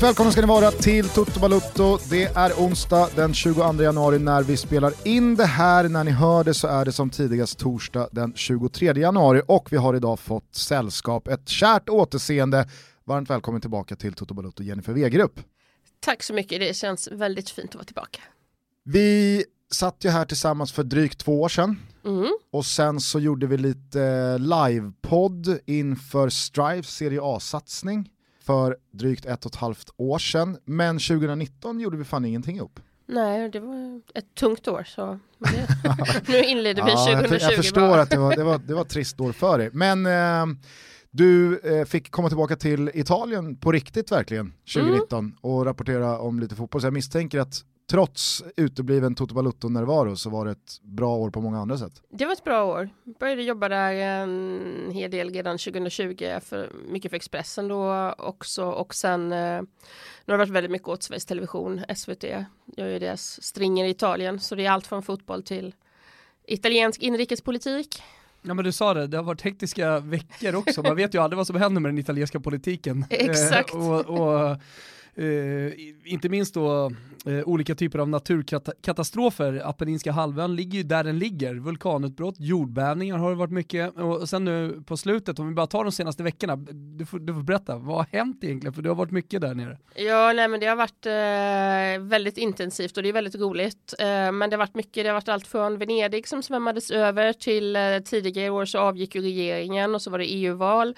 Varmt välkomna ska ni vara till Toto Balutto. Det är onsdag den 22 januari när vi spelar in det här. När ni hör det så är det som tidigast torsdag den 23 januari och vi har idag fått sällskap. Ett kärt återseende. Varmt välkommen tillbaka till Toto Balutto, Jennifer Wegerup. Tack så mycket, det känns väldigt fint att vara tillbaka. Vi satt ju här tillsammans för drygt två år sedan. Mm. Och sen så gjorde vi lite livepodd inför Strives Serie A-satsning för drygt ett och ett halvt år sedan. Men 2019 gjorde vi fan ingenting ihop. Nej, det var ett tungt år så nu inleder vi 2020. Jag, jag förstår bara. att det var, det, var, det var ett trist år för dig. Men eh, du eh, fick komma tillbaka till Italien på riktigt verkligen 2019 mm. och rapportera om lite fotboll. Så jag misstänker att trots utebliven Toto Balutto-närvaro så var det ett bra år på många andra sätt. Det var ett bra år. Började jobba där en hel del redan 2020, för, mycket för Expressen då också och sen eh, nu har det varit väldigt mycket åt Sveriges Television, SVT, gör ju deras stringer i Italien, så det är allt från fotboll till italiensk inrikespolitik. Ja men du sa det, det har varit hektiska veckor också, man vet ju aldrig vad som händer med den italienska politiken. Exakt. Eh, och, och Eh, inte minst då eh, olika typer av naturkatastrofer. Apenninska halvön ligger ju där den ligger. Vulkanutbrott, jordbävningar har det varit mycket. Och sen nu på slutet, om vi bara tar de senaste veckorna, du får, du får berätta, vad har hänt egentligen? För det har varit mycket där nere. Ja, nej men det har varit eh, väldigt intensivt och det är väldigt roligt. Eh, men det har varit mycket, det har varit allt från Venedig som svämmades över till eh, tidigare år så avgick ju regeringen och så var det EU-val.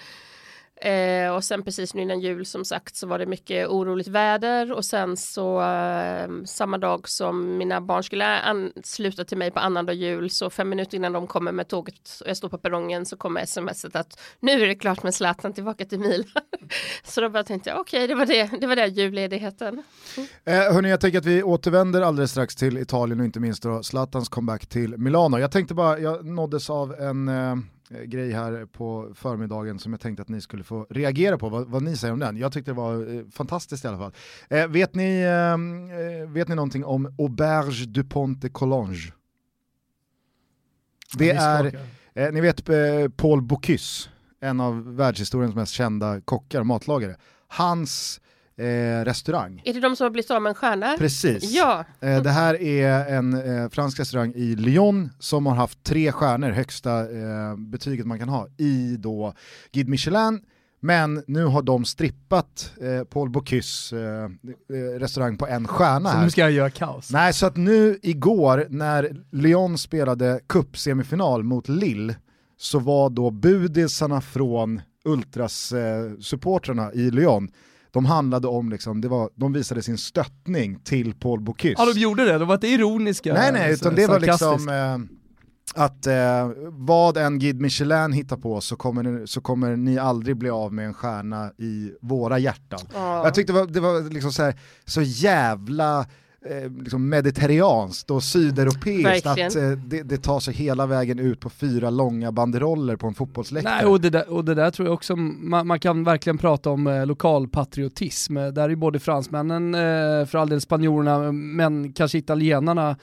Eh, och sen precis nu innan jul som sagt så var det mycket oroligt väder och sen så eh, samma dag som mina barn skulle ansluta till mig på annandag jul så fem minuter innan de kommer med tåget och jag står på perrongen så kommer smset att nu är det klart med Zlatan tillbaka till Milan. så då bara tänkte jag okej okay, det var det, det var det julledigheten. Mm. Eh, hörni, jag tänker att vi återvänder alldeles strax till Italien och inte minst då Zlatans comeback till Milano. Jag tänkte bara, jag nåddes av en eh grej här på förmiddagen som jag tänkte att ni skulle få reagera på, vad, vad ni säger om den. Jag tyckte det var eh, fantastiskt i alla fall. Eh, vet, ni, ehm, eh, vet ni någonting om Auberge du Pont de Collonge? Det är, eh, ni vet eh, Paul Bocuse, en av världshistoriens mest kända kockar, matlagare. Hans eh, restaurang. Är det de som har blivit av med en stjärna? Precis. Ja. Eh, det här är en eh, fransk restaurang i Lyon som har haft tre stjärnor, högsta eh, betyget man kan ha, i då Guide Michelin. Men nu har de strippat eh, Paul Bocuse eh, restaurang på en stjärna så här. nu ska jag göra kaos? Nej, så att nu igår när Lyon spelade cupsemifinal mot Lille så var då budisarna från Ultras-supportrarna i Lyon de handlade om, liksom, det var, de visade sin stöttning till Paul Bocuse. Ja de gjorde det, de var inte ironiska. Nej nej, utan det var liksom eh, att eh, vad en Guide Michelin hittar på så kommer, ni, så kommer ni aldrig bli av med en stjärna i våra hjärtan. Ja. Jag tyckte det var, det var liksom så, här, så jävla eh, liksom mediterranskt och sydeuropeiskt att eh, det, det, tar sig hela vägen ut på fyra långa banderoller på en fotbollsläktare. Nej, och det där, och det där tror jag också, man, man kan verkligen prata om eh, lokalpatriotism. Där är både fransmännen, eh, för all del spanjorerna, men kanske italienarna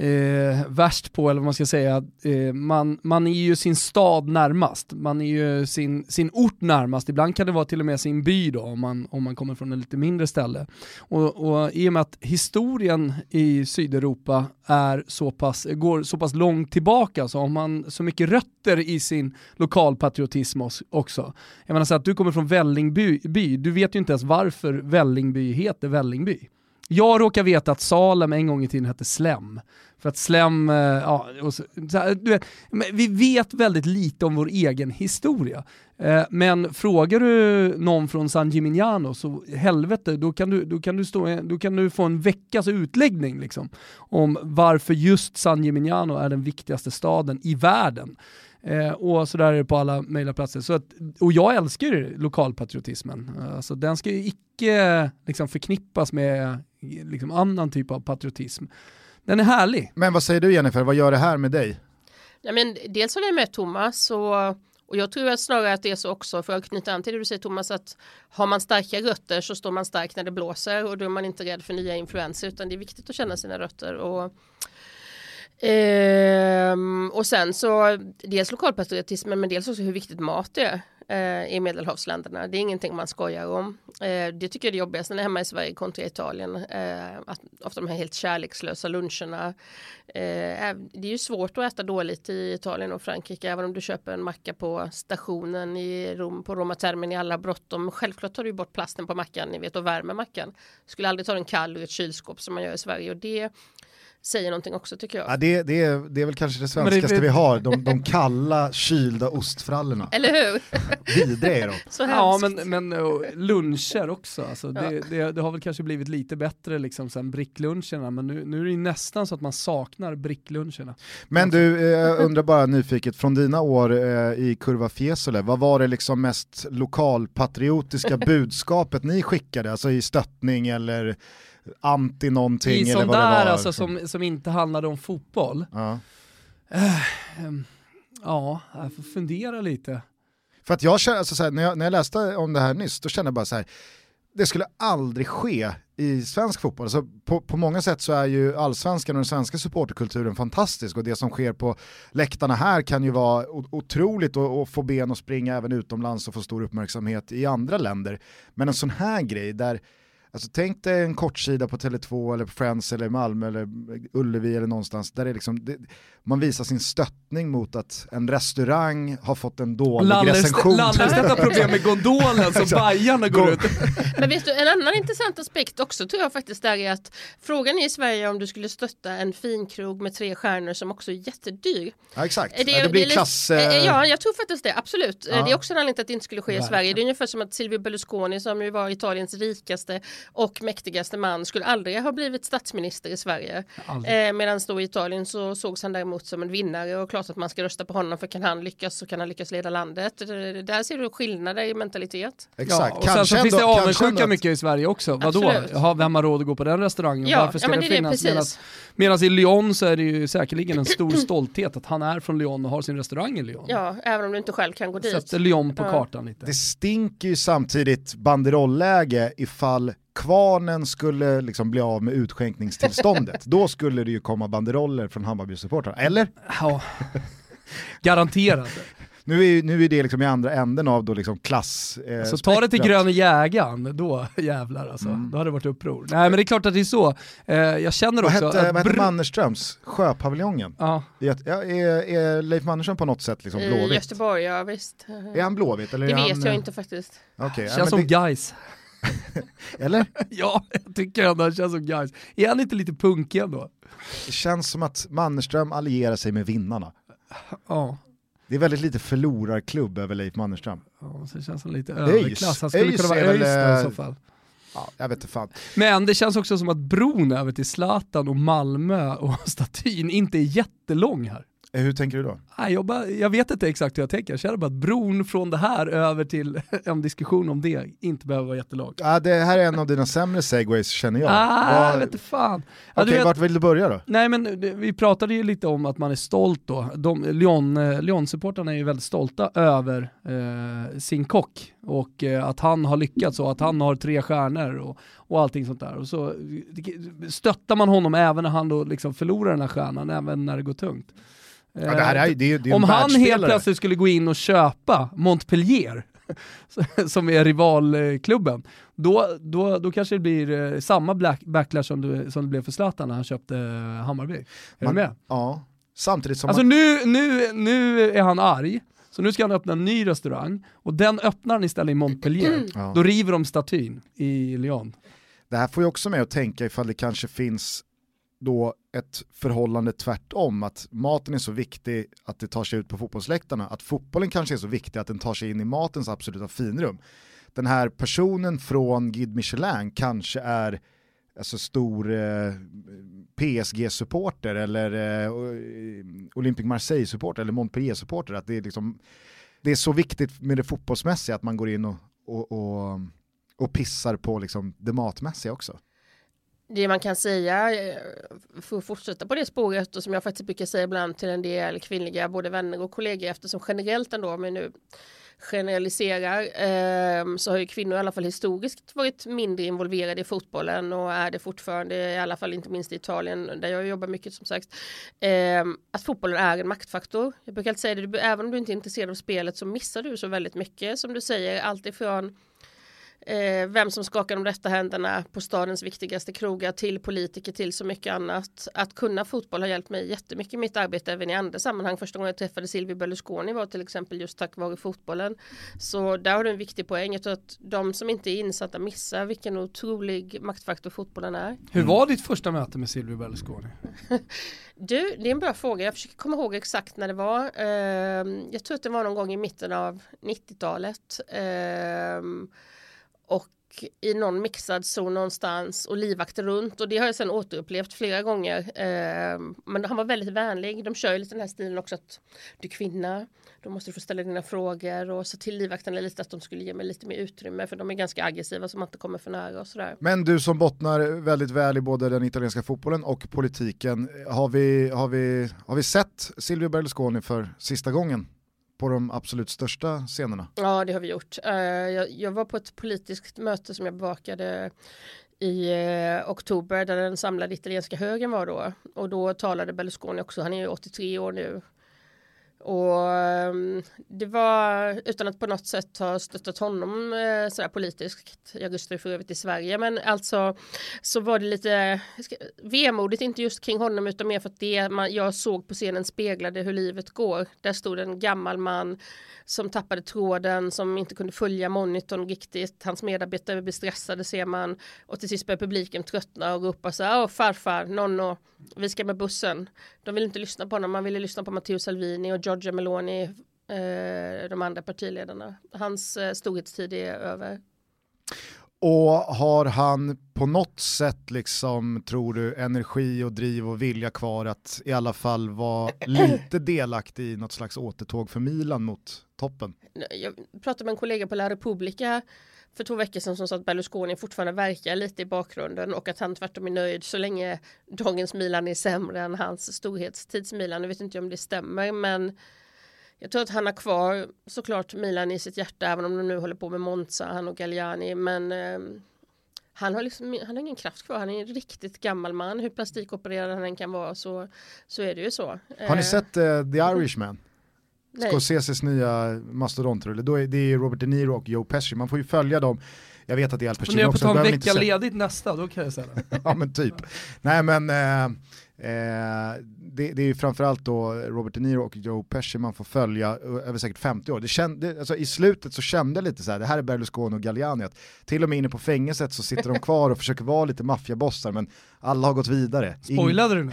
eh, värst på, eller vad man ska säga, eh, man, man är ju sin stad närmast, man är ju sin, sin ort närmast, ibland kan det vara till och med sin by då, om man, om man kommer från en lite mindre ställe. Och, och i och med att historien i Sydeuropa är så pass, går så pass långt tillbaka så har man så mycket rötter i sin lokalpatriotism också. Jag menar så att du kommer från Vällingby, du vet ju inte ens varför Vällingby heter Vällingby. Jag råkar veta att Salem en gång i tiden hette Slem. För att Slem, eh, ja, så, så, du vet, vi vet väldigt lite om vår egen historia. Eh, men frågar du någon från San Gimignano så helvete, då kan du, då kan du, stå, då kan du få en veckas utläggning liksom, om varför just San Gimignano är den viktigaste staden i världen. Eh, och så där är det på alla möjliga platser. Så att, och jag älskar ju lokalpatriotismen. Alltså, den ska ju icke liksom, förknippas med liksom, annan typ av patriotism. Den är härlig. Men vad säger du Jennifer, vad gör det här med dig? Ja, men dels håller jag med Thomas och, och jag tror att snarare att det är så också för att knyta an till det du säger Thomas att har man starka rötter så står man stark när det blåser och då är man inte rädd för nya influenser utan det är viktigt att känna sina rötter och Ehm, och sen så dels lokalpatriotismen men dels också hur viktigt mat är eh, i medelhavsländerna. Det är ingenting man skojar om. Eh, det tycker jag är det jobbigaste när jag är hemma i Sverige kontra Italien. Eh, att ofta de här helt kärlekslösa luncherna. Eh, det är ju svårt att äta dåligt i Italien och Frankrike även om du köper en macka på stationen i Rom, på Roma Termini alla bråttom. Självklart tar du bort plasten på mackan ni vet och värmer mackan. Skulle aldrig ta den kall ur ett kylskåp som man gör i Sverige och det säger någonting också tycker jag. Ja, det, det, är, det är väl kanske det svenskaste det, vi har, de, de kalla kylda ostfrallorna. Eller hur? Vidriga är de. Så ja men, men luncher också, alltså, ja. det, det, det, har väl kanske blivit lite bättre liksom sen brickluncherna men nu, nu är det nästan så att man saknar brickluncherna. Men du, jag eh, undrar bara nyfiket, från dina år eh, i Kurva Fiesole, vad var det liksom mest lokalpatriotiska budskapet ni skickade, alltså i stöttning eller anti någonting I eller vad det var. alltså som, som inte handlade om fotboll. Ja. Um, ja, jag får fundera lite. För att jag känner, alltså så här, när, jag, när jag läste om det här nyss, då kände jag bara så här, det skulle aldrig ske i svensk fotboll. Alltså på, på många sätt så är ju allsvenskan och den svenska supporterkulturen fantastisk och det som sker på läktarna här kan ju vara otroligt att få ben att springa även utomlands och få stor uppmärksamhet i andra länder. Men en sån här grej där Alltså tänk dig en kortsida på Tele2 eller på Friends eller Malmö eller Ullevi eller någonstans där det liksom, det, man visar sin stöttning mot att en restaurang har fått en dålig Lallerst recension. Lallerstedt har problem med gondolen som Bajarna går ut. Men vet du, en annan intressant aspekt också tror jag faktiskt är att frågan är i Sverige om du skulle stötta en finkrog med tre stjärnor som också är jättedyr. Ja exakt, det, ja, det blir klass... Eh, ja, jag tror faktiskt det, absolut. Ja. Det är också en anledning till att det inte skulle ske i Sverige. Det är ungefär som att Silvio Berlusconi som ju var Italiens rikaste och mäktigaste man skulle aldrig ha blivit statsminister i Sverige. Eh, Medan då i Italien så sågs han däremot som en vinnare och klart att man ska rösta på honom för kan han lyckas så kan han lyckas leda landet. Där ser du skillnader i mentalitet. Exakt. Ja, och sen så finns det avundsjuka mycket i Sverige också. Vadå? Har, vem har råd att gå på den restaurangen? Ja, Varför ska ja, men det, det finnas? Medan i Lyon så är det ju säkerligen en stor stolthet att han är från Lyon och har sin restaurang i Lyon. Ja, även om du inte själv kan gå dit. Sätter Lyon på ja. kartan lite. Det stinker ju samtidigt banderolläge ifall kvarnen skulle liksom bli av med utskänkningstillståndet, då skulle det ju komma banderoller från Hammarby-supportrarna, eller? Ja, garanterat. Nu är, nu är det liksom i andra änden av då liksom klass. Eh, så ta det till gröna jägaren, då jävlar alltså. Mm. Då hade det varit uppror. Nej men det är klart att det är så. Eh, jag känner vad också hette, att... Vad hette Mannerströms? Sjöpaviljongen? Ja. Är, är, är Leif Mannerström på något sätt liksom blåvitt? I Göteborg, ja visst. Är han blåvitt? Eller det vet han, jag inte faktiskt. Okay, Känns ja, som det... guys. Eller? ja, jag tycker ändå han känns som guys. Är han inte lite punkig ändå? Det känns som att Mannerström allierar sig med vinnarna. Ja. Det är väldigt lite förlorarklubb över Leif Mannerström. Ja, så känns som lite överklass. Han skulle Öjs kunna vara ÖIS i så fall. Ja, jag vet inte fan. Men det känns också som att bron över till Zlatan och Malmö och statyn inte är jättelång här. Eh, hur tänker du då? Jag, bara, jag vet inte exakt hur jag tänker, jag känner bara att bron från det här över till en diskussion om det inte behöver vara jättelång. Ja, det här är en av dina sämre segways känner jag. Ah, jag vet fan. Okej, okay, vart vill du börja då? Nej men vi pratade ju lite om att man är stolt då. De, Lyon, eh, Lyon-supportrarna är ju väldigt stolta över eh, sin kock och eh, att han har lyckats och att han har tre stjärnor och, och allting sånt där. Och så stöttar man honom även när han då liksom förlorar den här stjärnan, även när det går tungt. Ja, det här är, det är, det är Om han helt plötsligt skulle gå in och köpa Montpellier, som är rivalklubben, då, då, då kanske det blir eh, samma black, backlash som det, som det blev för Zlatan när han köpte eh, Hammarby. Är man, du med? Ja, samtidigt som Alltså man... nu, nu, nu är han arg, så nu ska han öppna en ny restaurang och den öppnar han istället i Montpellier. Ja. Då river de statyn i Lyon. Det här får ju också med att tänka ifall det kanske finns då ett förhållande tvärtom, att maten är så viktig att det tar sig ut på fotbollsläktarna, att fotbollen kanske är så viktig att den tar sig in i matens absoluta finrum. Den här personen från Guide Michelin kanske är alltså stor eh, PSG-supporter eller eh, eh, Olympic Marseille-supporter eller Montpellier-supporter, att det är, liksom, det är så viktigt med det fotbollsmässiga att man går in och, och, och, och pissar på liksom det matmässiga också det man kan säga, eh, för att fortsätta på det spåret och som jag faktiskt brukar säga ibland till en del kvinnliga både vänner och kollegor eftersom generellt ändå, om jag nu generaliserar eh, så har ju kvinnor i alla fall historiskt varit mindre involverade i fotbollen och är det fortfarande, i alla fall inte minst i Italien där jag jobbar mycket som sagt, eh, att fotbollen är en maktfaktor. Jag brukar alltid säga det, även om du inte är intresserad av spelet så missar du så väldigt mycket som du säger, alltifrån eh, vem som skakar de rätta händerna på stadens viktigaste krogar till politiker till så mycket annat. Att kunna fotboll har hjälpt mig jättemycket i mitt arbete även i andra sammanhang. Första gången jag träffade Silvio Berlusconi var till exempel just tack vare fotbollen. Så där har du en viktig poäng. Jag tror att de som inte är insatta missar vilken otrolig maktfaktor fotbollen är. Hur var ditt första möte med Silvio Berlusconi? du, det är en bra fråga. Jag försöker komma ihåg exakt när det var. Uh, jag tror att det var någon gång i mitten av 90-talet. Uh, och i någon mixad zon någonstans och livvakter runt och det har jag sedan återupplevt flera gånger. Eh, men han var väldigt vänlig. De kör ju lite den här stilen också att du är kvinna, då måste du få ställa dina frågor och så till livvakterna lite att de skulle ge mig lite mer utrymme för de är ganska aggressiva så man inte kommer för nära och sådär. Men du som bottnar väldigt väl i både den italienska fotbollen och politiken, har vi, har vi, har vi sett Silvio Berlusconi för sista gången? På de absolut största scenerna. Ja, det har vi gjort. Eh, jag, var på ett politiskt möte som jag bevakade i eh, oktober där den samlade italienska högern var då. Och då talade Berlusconi också, han är ju 83 år nu. Och ehm, det var utan att på något sätt ha stöttat honom eh, sådär politiskt. Jag röstade för övrigt i Sverige men alltså så var det lite vemodigt, inte just kring honom utan mer för att det man, jag såg på scenen speglade hur livet går. Där stod en gammal man som tappade tråden, som inte kunde följa monitorn riktigt. Hans medarbetare blev stressade ser man och till sist började publiken tröttna och ropa så här, farfar, nonno, vi ska med bussen. De vill inte lyssna på honom, man ville lyssna på Matteo Salvini och Giorgia Meloni, eh, de andra partiledarna. Hans eh, storhetstid är över. Och har han på något sätt, liksom, tror du, energi och driv och vilja kvar att i alla fall vara lite delaktig i något slags återtåg för Milan mot toppen? Jag pratade med en kollega på La Repubblica för två veckor sedan som sa att Berlusconi fortfarande verkar lite i bakgrunden och att han tvärtom är nöjd så länge dagens Milan är sämre än hans storhetstids Milan. Jag vet inte om det stämmer men jag tror att han har kvar såklart Milan i sitt hjärta även om de nu håller på med Monza, han och Galliani. Men eh, han, har liksom, han har ingen kraft kvar. Han är en riktigt gammal man. Hur plastikopererad han än kan vara så, så är det ju så. Har ni eh. sett uh, The Irishman? Scorseses nya mastodontrulle. Då är det är Robert De Niro och Joe Pesci. Man får ju följa dem. Jag vet att det är Al Pacino också. Ni är på ta en vecka ledigt nästa, då kan jag säga det. ja men typ. Nej men eh, Eh, det, det, är ju framförallt då Robert De Niro och Joe Pesci man får följa över säkert 50 år. Det kände, alltså I slutet så kände jag lite så här, det här är Berlusconi och Galliani, att till och med inne på fängelset så sitter de kvar och försöker vara lite maffiabossar men alla har gått vidare. Spoilade du nu?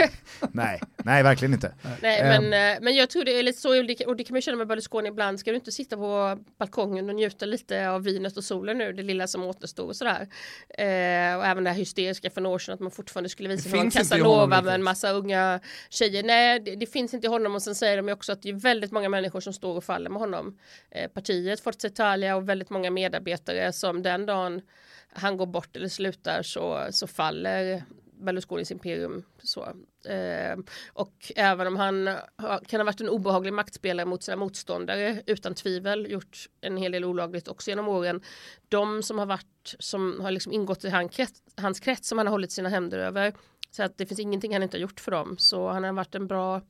nej, nej verkligen inte. Nej, men, um, men jag tror det är lite så, och det kan man känna med Berlusconi ibland, ska du inte sitta på balkongen och njuta lite av vinet och solen nu, det lilla som återstår och sådär. Uh, och även det här hysteriska för några år sedan att man fortfarande skulle visa en Casanova med en massa unga tjejer. Nej, det, det, finns inte i honom och sen säger de också att det är väldigt många människor som står och faller med honom. Eh, partiet, Forza Italia och väldigt många medarbetare som den dagen han går bort eller slutar så, så faller Berlusconis imperium. Så. Eh, och även om han har, kan ha varit en obehaglig maktspelare mot sina motståndare utan tvivel gjort en hel del olagligt också genom åren. De som har varit som har liksom ingått i han krets, hans krets som han har hållit sina händer över. Så att det finns ingenting han inte har gjort för dem. Så han har varit en bra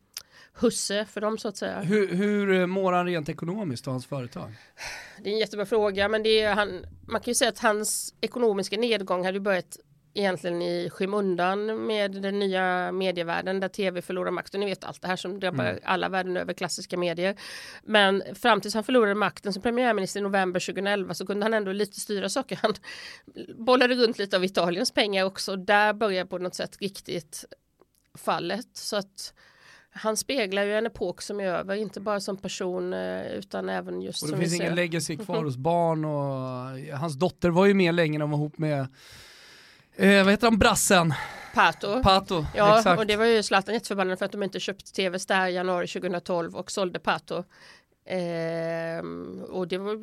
husse för dem så att säga. Hur, hur eh, mår han rent ekonomiskt och hans företag? Det är en jättebra fråga men det är han, man kan ju säga att hans ekonomiska nedgång hade börjat egentligen i skymundan med den nya medievärlden där tv förlorar makten. Ni vet allt det här som drabbar mm. alla världen över klassiska medier. Men fram tills han förlorade makten som premiärminister i november 2011 så kunde han ändå lite styra saker. Han bollade runt lite av Italiens pengar också. Där börjar på något sätt riktigt fallet. Så att han speglar ju en epok som är över, inte bara som person eh, utan även just Och det finns ingen legacy kvar hos barn och hans dotter var ju med länge när hon var ihop med Eh, vad heter han, brassen? Pato. Pato, ja, exakt. och det var ju Zlatan jätteförbannad för att de inte köpt tv där i januari 2012 och sålde Pato Eh, och det var,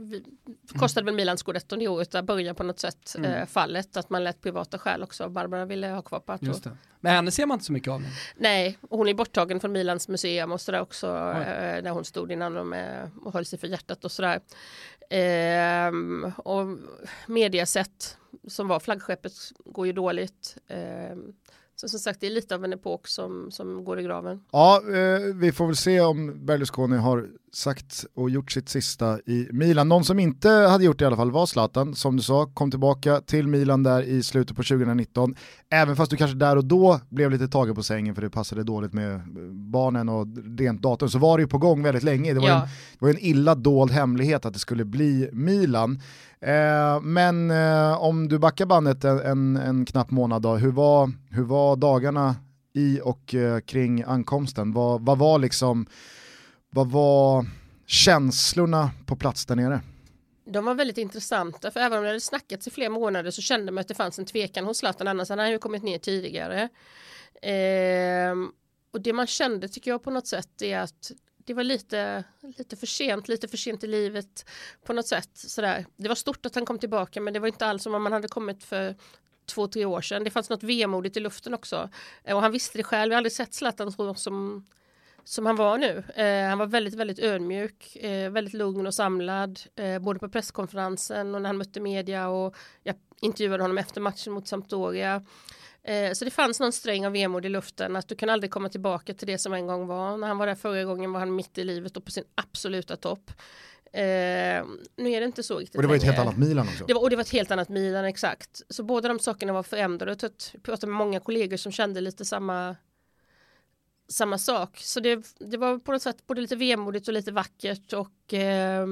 kostade väl Milan scudetton det året, där började på något sätt mm. eh, fallet, att man lät privata skäl också. Barbara ville ha kvar Pato. Men henne ser man inte så mycket av nu. Nej, hon är borttagen från Milans museum och sådär också, eh, där hon stod innan de, eh, och höll sig för hjärtat och sådär. Eh, och mediaset som var flaggskeppet går ju dåligt. Eh, så som sagt, det är lite av en epok som, som går i graven. Ja, eh, vi får väl se om Berlusconi har sagt och gjort sitt sista i Milan. Någon som inte hade gjort det i alla fall var Zlatan, som du sa, kom tillbaka till Milan där i slutet på 2019. Även fast du kanske där och då blev lite tagen på sängen för det passade dåligt med barnen och rent datum, så var det ju på gång väldigt länge. Det var, ja. en, det var en illa dold hemlighet att det skulle bli Milan. Eh, men eh, om du backar bandet en, en, en, knapp månad då, hur var, hur var dagarna i och eh, kring ankomsten? Vad, vad var liksom, vad var känslorna på plats där nere? De var väldigt intressanta, för även om det hade snackats i flera månader så kände man att det fanns en tvekan hos Zlatan, annars hade han ju kommit ner tidigare. Eh, och det man kände tycker jag på något sätt är att det var lite, lite för sent, lite för sent i livet på något sätt. Sådär. Det var stort att han kom tillbaka men det var inte alls som om man hade kommit för två, tre år sedan. Det fanns något vemodigt i luften också. Och han visste det själv. Jag har aldrig sett Zlatan så som, som han var nu. Eh, han var väldigt, väldigt ödmjuk, eh, väldigt lugn och samlad. Eh, både på presskonferensen och när han mötte media och jag intervjuade honom efter matchen mot Sampdoria. Eh, så det fanns någon sträng av vemod i luften att du kan aldrig komma tillbaka till det som en gång var. När han var där förra gången var han mitt i livet och på sin absoluta topp. Eh, nu är det inte så riktigt Och det var ett helt annat Milan också. Det var, och det var ett helt annat Milan, exakt. Så båda de sakerna var förändrade. Jag pratade med många kollegor som kände lite samma samma sak. Så det, det var på något sätt både lite vemodigt och lite vackert och eh,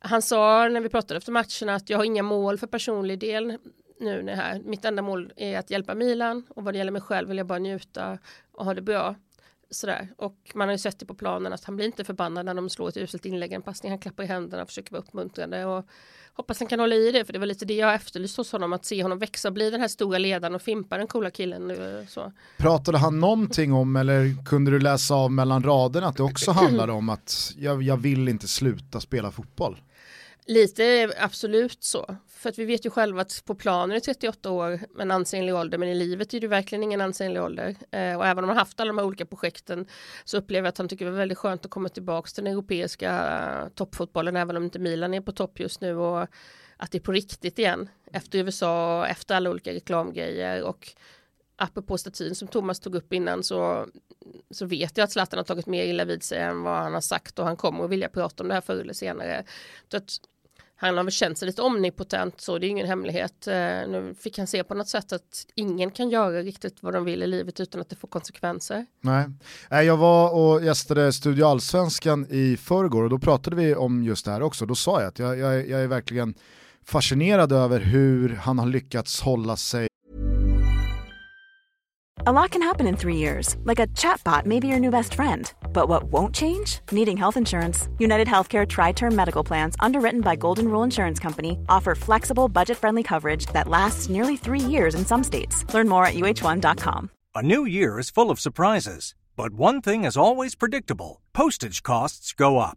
han sa när vi pratade efter matchen att jag har inga mål för personlig del nu när här. Mitt enda mål är att hjälpa Milan och vad det gäller mig själv vill jag bara njuta och ha det bra. Sådär. Och man har ju sett det på planen att han blir inte förbannad när de slår ett uselt inlägg, en passning, han klappar i händerna och försöker vara uppmuntrande och hoppas han kan hålla i det för det var lite det jag efterlyste hos honom att se honom växa och bli den här stora ledaren och fimpa den coola killen. Nu, så. Pratade han någonting om eller kunde du läsa av mellan raderna att det också handlade om att jag, jag vill inte sluta spela fotboll? Lite absolut så. För att vi vet ju själva att på planen är 38 år en ansenlig ålder men i livet är det verkligen ingen ansenlig ålder. Eh, och även om han haft alla de här olika projekten så upplever jag att han tycker det är väldigt skönt att komma tillbaka till den europeiska eh, toppfotbollen även om inte Milan är på topp just nu och att det är på riktigt igen efter USA, och efter alla olika reklamgrejer och apropå statyn som Thomas tog upp innan så, så vet jag att Zlatan har tagit mer illa vid sig än vad han har sagt och han kommer att vilja prata om det här förr eller senare. Så att han har väl känt sig lite omnipotent så det är ingen hemlighet. Eh, nu fick han se på något sätt att ingen kan göra riktigt vad de vill i livet utan att det får konsekvenser. Nej, jag var och gästade Studio Allsvenskan i förrgår och då pratade vi om just det här också. Då sa jag att jag, jag, jag är verkligen fascinerad över hur han har lyckats hålla sig A lot can happen in three years, like a chatbot may be your new best friend. But what won't change? Needing health insurance. United Healthcare Tri Term Medical Plans, underwritten by Golden Rule Insurance Company, offer flexible, budget friendly coverage that lasts nearly three years in some states. Learn more at uh1.com. A new year is full of surprises, but one thing is always predictable postage costs go up.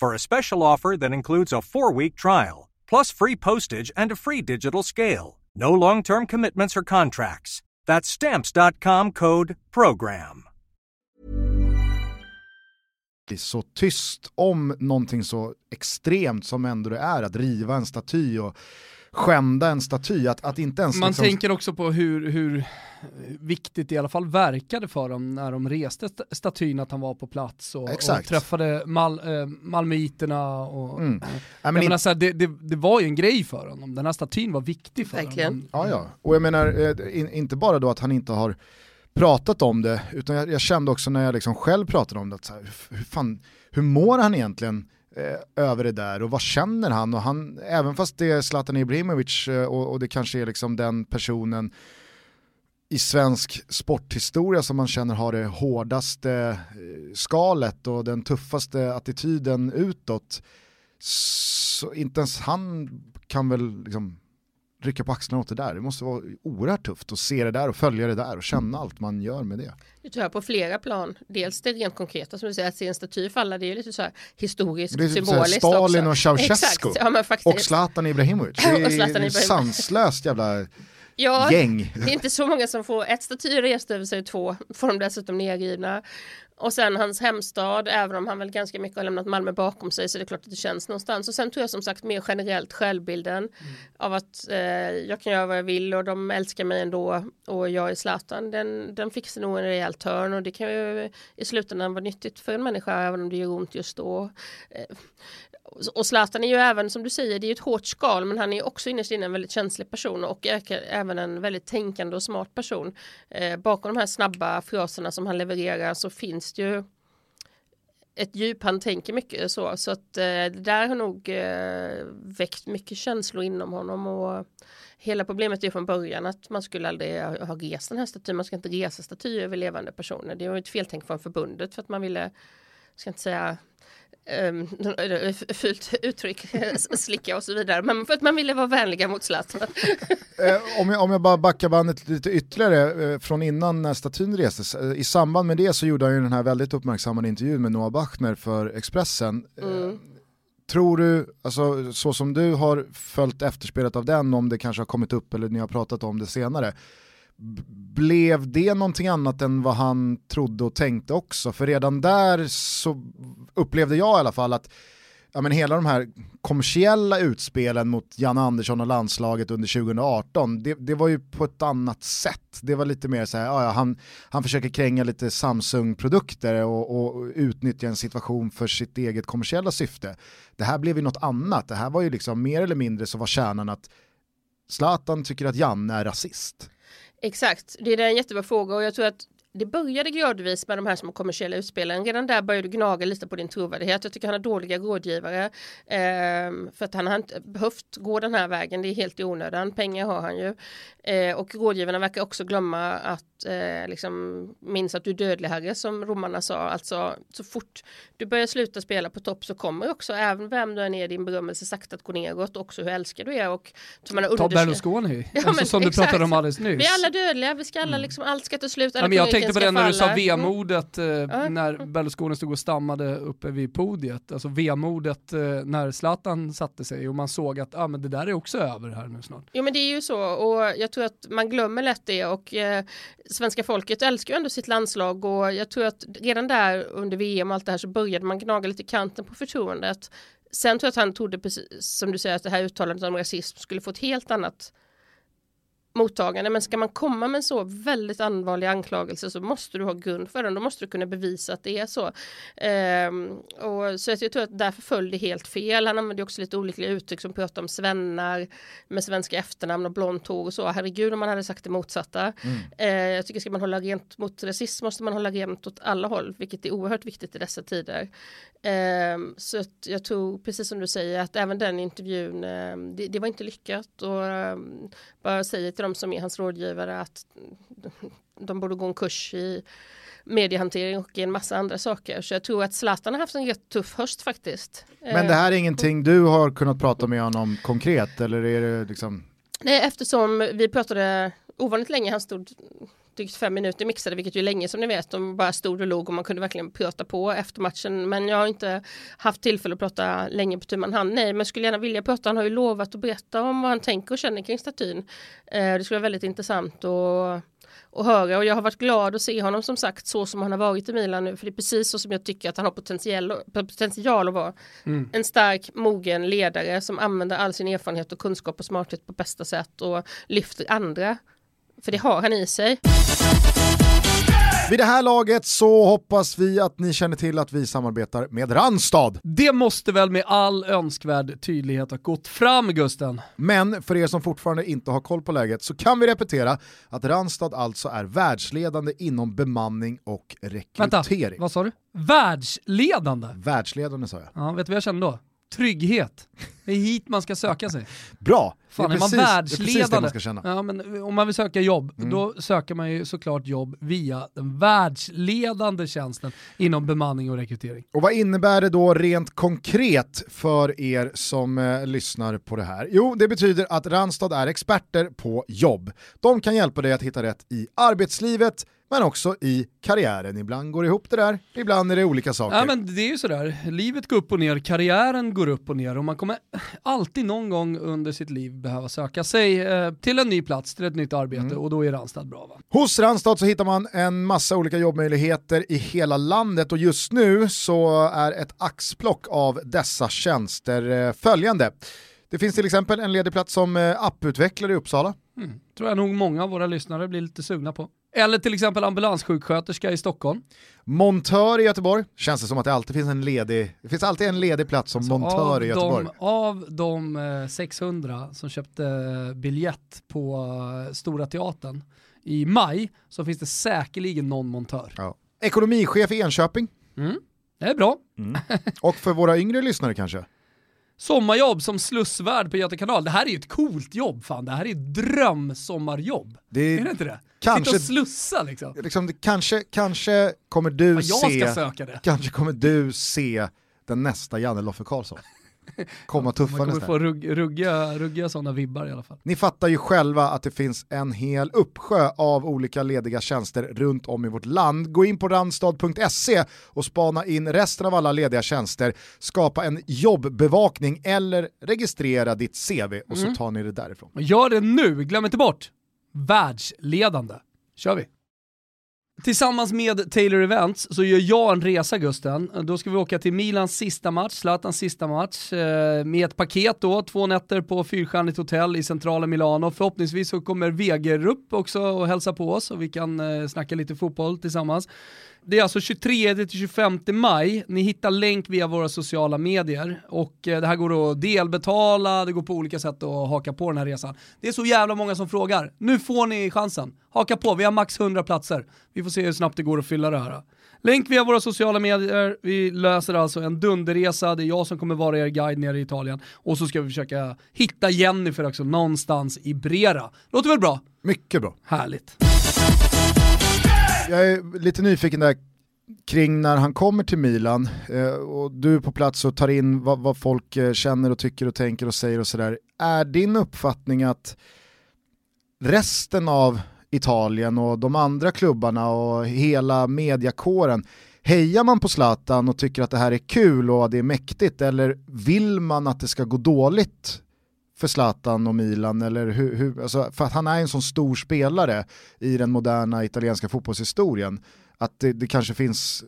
for a special offer that includes a four week trial, plus free postage and a free digital scale. No long term commitments or contracts. That's stamps.com code program. Så tyst om någonting så extremt som ändå det är att riva en staty och skända en staty, att, att inte ens... Man liksom... tänker också på hur, hur viktigt det i alla fall verkade för dem när de reste statyn att han var på plats och, och träffade Mal, äh, malmöiterna. Och, mm. äh, jag menar, in... så här, det, det, det, var ju en grej för honom, den här statyn var viktig för Verkligen. honom. Ja, ja. Och jag menar, eh, in, inte bara då att han inte har pratat om det, utan jag, jag kände också när jag liksom själv pratade om det, att så här, hur, fan, hur mår han egentligen eh, över det där och vad känner han? Och han även fast det är Zlatan Ibrahimovic eh, och, och, det kanske är liksom den personen i svensk sporthistoria som man känner har det hårdaste eh, skalet och den tuffaste attityden utåt. Så inte ens han kan väl liksom rycka på axlarna åt det där. Det måste vara oerhört tufft att se det där och följa det där och känna allt man gör med det. Det tror jag på flera plan. Dels det rent konkreta som du säger, att se en staty falla, det är ju lite så här historiskt, det är typ symboliskt Stalin också. och Ceausescu ja, och Zlatan Ibrahimovic. Det är sanslöst jävla ja, gäng. Det är inte så många som får ett staty rest över sig, två får de dessutom nedrivna. Och sen hans hemstad, även om han väl ganska mycket har lämnat Malmö bakom sig så är det klart att det känns någonstans. Och sen tror jag som sagt mer generellt självbilden mm. av att eh, jag kan göra vad jag vill och de älskar mig ändå och jag är Zlatan. Den, den fixar nog en rejäl törn och det kan ju i slutändan vara nyttigt för en människa även om det gör ont just då. Eh, och Zlatan är ju även som du säger, det är ju ett hårt skal men han är också innerst inne en väldigt känslig person och även en väldigt tänkande och smart person. Eh, bakom de här snabba fraserna som han levererar så finns det ju ett djup, han tänker mycket så, så att eh, det där har nog eh, väckt mycket känslor inom honom och hela problemet är från början att man skulle aldrig ha, ha rest den här statyn, man ska inte resa statyer över levande personer. Det var ett feltänk från förbundet för att man ville, ska inte säga um, fult uttryck, slicka och så vidare, men för att man ville vara vänliga mot Zlatan. eh, om, jag, om jag bara backar bandet lite ytterligare eh, från innan när statyn restes, eh, i samband med det så gjorde han ju den här väldigt uppmärksammade intervjun med Noah Bachner för Expressen. Eh, mm. Tror du, alltså, så som du har följt efterspelet av den, om det kanske har kommit upp eller ni har pratat om det senare, blev det någonting annat än vad han trodde och tänkte också? För redan där så upplevde jag i alla fall att ja, men hela de här kommersiella utspelen mot Jan Andersson och landslaget under 2018, det, det var ju på ett annat sätt. Det var lite mer så här, ja, han, han försöker kränga lite Samsung-produkter och, och utnyttja en situation för sitt eget kommersiella syfte. Det här blev ju något annat, det här var ju liksom mer eller mindre så var kärnan att Zlatan tycker att Janne är rasist. Exakt, det är en jättebra fråga och jag tror att det började gradvis med de här som kommersiella utspelen. Redan där började du gnaga lite på din trovärdighet. Jag tycker han har dåliga rådgivare. Eh, för att han har inte behövt gå den här vägen. Det är helt i onödan. Pengar har han ju. Eh, och rådgivarna verkar också glömma att eh, liksom, minns att du är dödlig herre som romarna sa. Alltså så fort du börjar sluta spela på topp så kommer också även vem du än är din berömmelse sakta att gå neråt. Också hur älskar du är. Och, man Ta Berlusconi, ja, alltså, som exakt. du pratade om alldeles nyss. Vi är alla dödliga, vi ska alla mm. liksom, allt ska ta slut. Ja, men jag tänkte på det när du sa vemodet eh, mm. när Berlusconi stod och stammade uppe vid podiet. Alltså vemodet eh, när Zlatan satte sig och man såg att ah, men det där är också över här nu snart. Jo men det är ju så och jag tror att man glömmer lätt det och eh, svenska folket älskar ju ändå sitt landslag och jag tror att redan där under VM och allt det här så började man gnaga lite kanten på förtroendet. Sen tror jag att han trodde, precis som du säger, att det här uttalandet om rasism skulle få ett helt annat mottagande. Men ska man komma med en så väldigt allvarlig anklagelse så måste du ha grund för den. Då måste du kunna bevisa att det är så. Ehm, och så jag tror att därför föll det helt fel. Han använde också lite olika uttryck som pratar om svennar med svenska efternamn och blont hår och så. Herregud om man hade sagt det motsatta. Mm. Ehm, jag tycker ska man hålla rent mot rasism måste man hålla rent åt alla håll, vilket är oerhört viktigt i dessa tider. Ehm, så jag tror, precis som du säger, att även den intervjun, ehm, det, det var inte lyckat. Och ehm, bara säger till de som är hans rådgivare att de borde gå en kurs i mediehantering och en massa andra saker. Så jag tror att Zlatan har haft en rätt tuff höst faktiskt. Men det här är ingenting du har kunnat prata med honom konkret eller är det liksom? Nej, eftersom vi pratade ovanligt länge, han stod drygt fem minuter mixade, vilket ju är länge som ni vet. De bara stod och låg och man kunde verkligen prata på efter matchen. Men jag har inte haft tillfälle att prata länge på tu man hand. Nej, men skulle gärna vilja prata. Han har ju lovat att berätta om vad han tänker och känner kring statyn. Eh, det skulle vara väldigt intressant att och höra och jag har varit glad att se honom som sagt så som han har varit i Milan nu för det är precis så som jag tycker att han har potential, potential att vara mm. en stark mogen ledare som använder all sin erfarenhet och kunskap och smarthet på bästa sätt och lyfter andra. För det har han i sig. Vid det här laget så hoppas vi att ni känner till att vi samarbetar med Randstad. Det måste väl med all önskvärd tydlighet ha gått fram Gusten. Men för er som fortfarande inte har koll på läget så kan vi repetera att Randstad alltså är världsledande inom bemanning och rekrytering. Vänta, vad sa du? Världsledande? Världsledande sa jag. Ja, vet du vad jag kände då? Trygghet. Det är hit man ska söka sig. Bra! Fan, är, är man precis, världsledande, man ska känna. Ja, men om man vill söka jobb, mm. då söker man ju såklart jobb via den världsledande tjänsten inom bemanning och rekrytering. Och vad innebär det då rent konkret för er som eh, lyssnar på det här? Jo, det betyder att Randstad är experter på jobb. De kan hjälpa dig att hitta rätt i arbetslivet, men också i karriären. Ibland går det ihop det där, ibland är det olika saker. Ja men det är ju sådär, livet går upp och ner, karriären går upp och ner och man kommer alltid någon gång under sitt liv behöva söka sig eh, till en ny plats, till ett nytt arbete mm. och då är Randstad bra va? Hos Randstad så hittar man en massa olika jobbmöjligheter i hela landet och just nu så är ett axplock av dessa tjänster eh, följande. Det finns till exempel en ledig plats som eh, apputvecklare i Uppsala. Mm. Tror jag nog många av våra lyssnare blir lite sugna på. Eller till exempel ambulanssjuksköterska i Stockholm. Montör i Göteborg, känns det som att det alltid finns en ledig, det finns alltid en ledig plats som alltså montör i Göteborg. De, av de 600 eh, som köpte biljett på eh, Stora Teatern i maj så finns det säkerligen någon montör. Ja. Ekonomichef i Enköping. Mm. Det är bra. Mm. Och för våra yngre lyssnare kanske? Sommarjobb som slussvärd på Göta kanal. Det här är ju ett coolt jobb fan. Det här är ett drömsommarjobb. Det är, är det inte det? Kanske, Sitta och slussa liksom. liksom kanske, kanske kommer du se... Kanske kommer du se den nästa Janne Loffe Karlsson komma tuffandes Man kommer få rugg, ruggiga, ruggiga sådana vibbar i alla fall. Ni fattar ju själva att det finns en hel uppsjö av olika lediga tjänster runt om i vårt land. Gå in på randstad.se och spana in resten av alla lediga tjänster, skapa en jobbbevakning eller registrera ditt CV och mm. så tar ni det därifrån. Gör det nu, glöm inte bort! Världsledande. Kör vi! Tillsammans med Taylor Events så gör jag en resa Gusten. Då ska vi åka till Milans sista match, Zlatans sista match, eh, med ett paket då, två nätter på fyrstjärnigt hotell i centrala Milano. Förhoppningsvis så kommer Wegerup också och hälsa på oss och vi kan eh, snacka lite fotboll tillsammans. Det är alltså 23-25 maj, ni hittar länk via våra sociala medier och eh, det här går att delbetala, det går på olika sätt att haka på den här resan. Det är så jävla många som frågar. Nu får ni chansen. Haka på, vi har max 100 platser. Vi får se hur snabbt det går att fylla det här. Länk via våra sociala medier, vi löser alltså en dunderresa, det är jag som kommer vara er guide nere i Italien och så ska vi försöka hitta Jennifer också någonstans i Brera. Låter väl bra? Mycket bra. Härligt jag är lite nyfiken där kring när han kommer till Milan eh, och du är på plats och tar in vad, vad, folk eh, känner och tycker och tänker och säger och sådär. Är din uppfattning att resten av Italien och de andra klubbarna och hela mediakåren Hejar man på Zlatan och tycker att det här är kul och det är mäktigt eller vill man att det ska gå dåligt för Zlatan och Milan, eller hur, hur, alltså, för att han är en sån stor spelare i den moderna italienska fotbollshistorien att det, det, kanske finns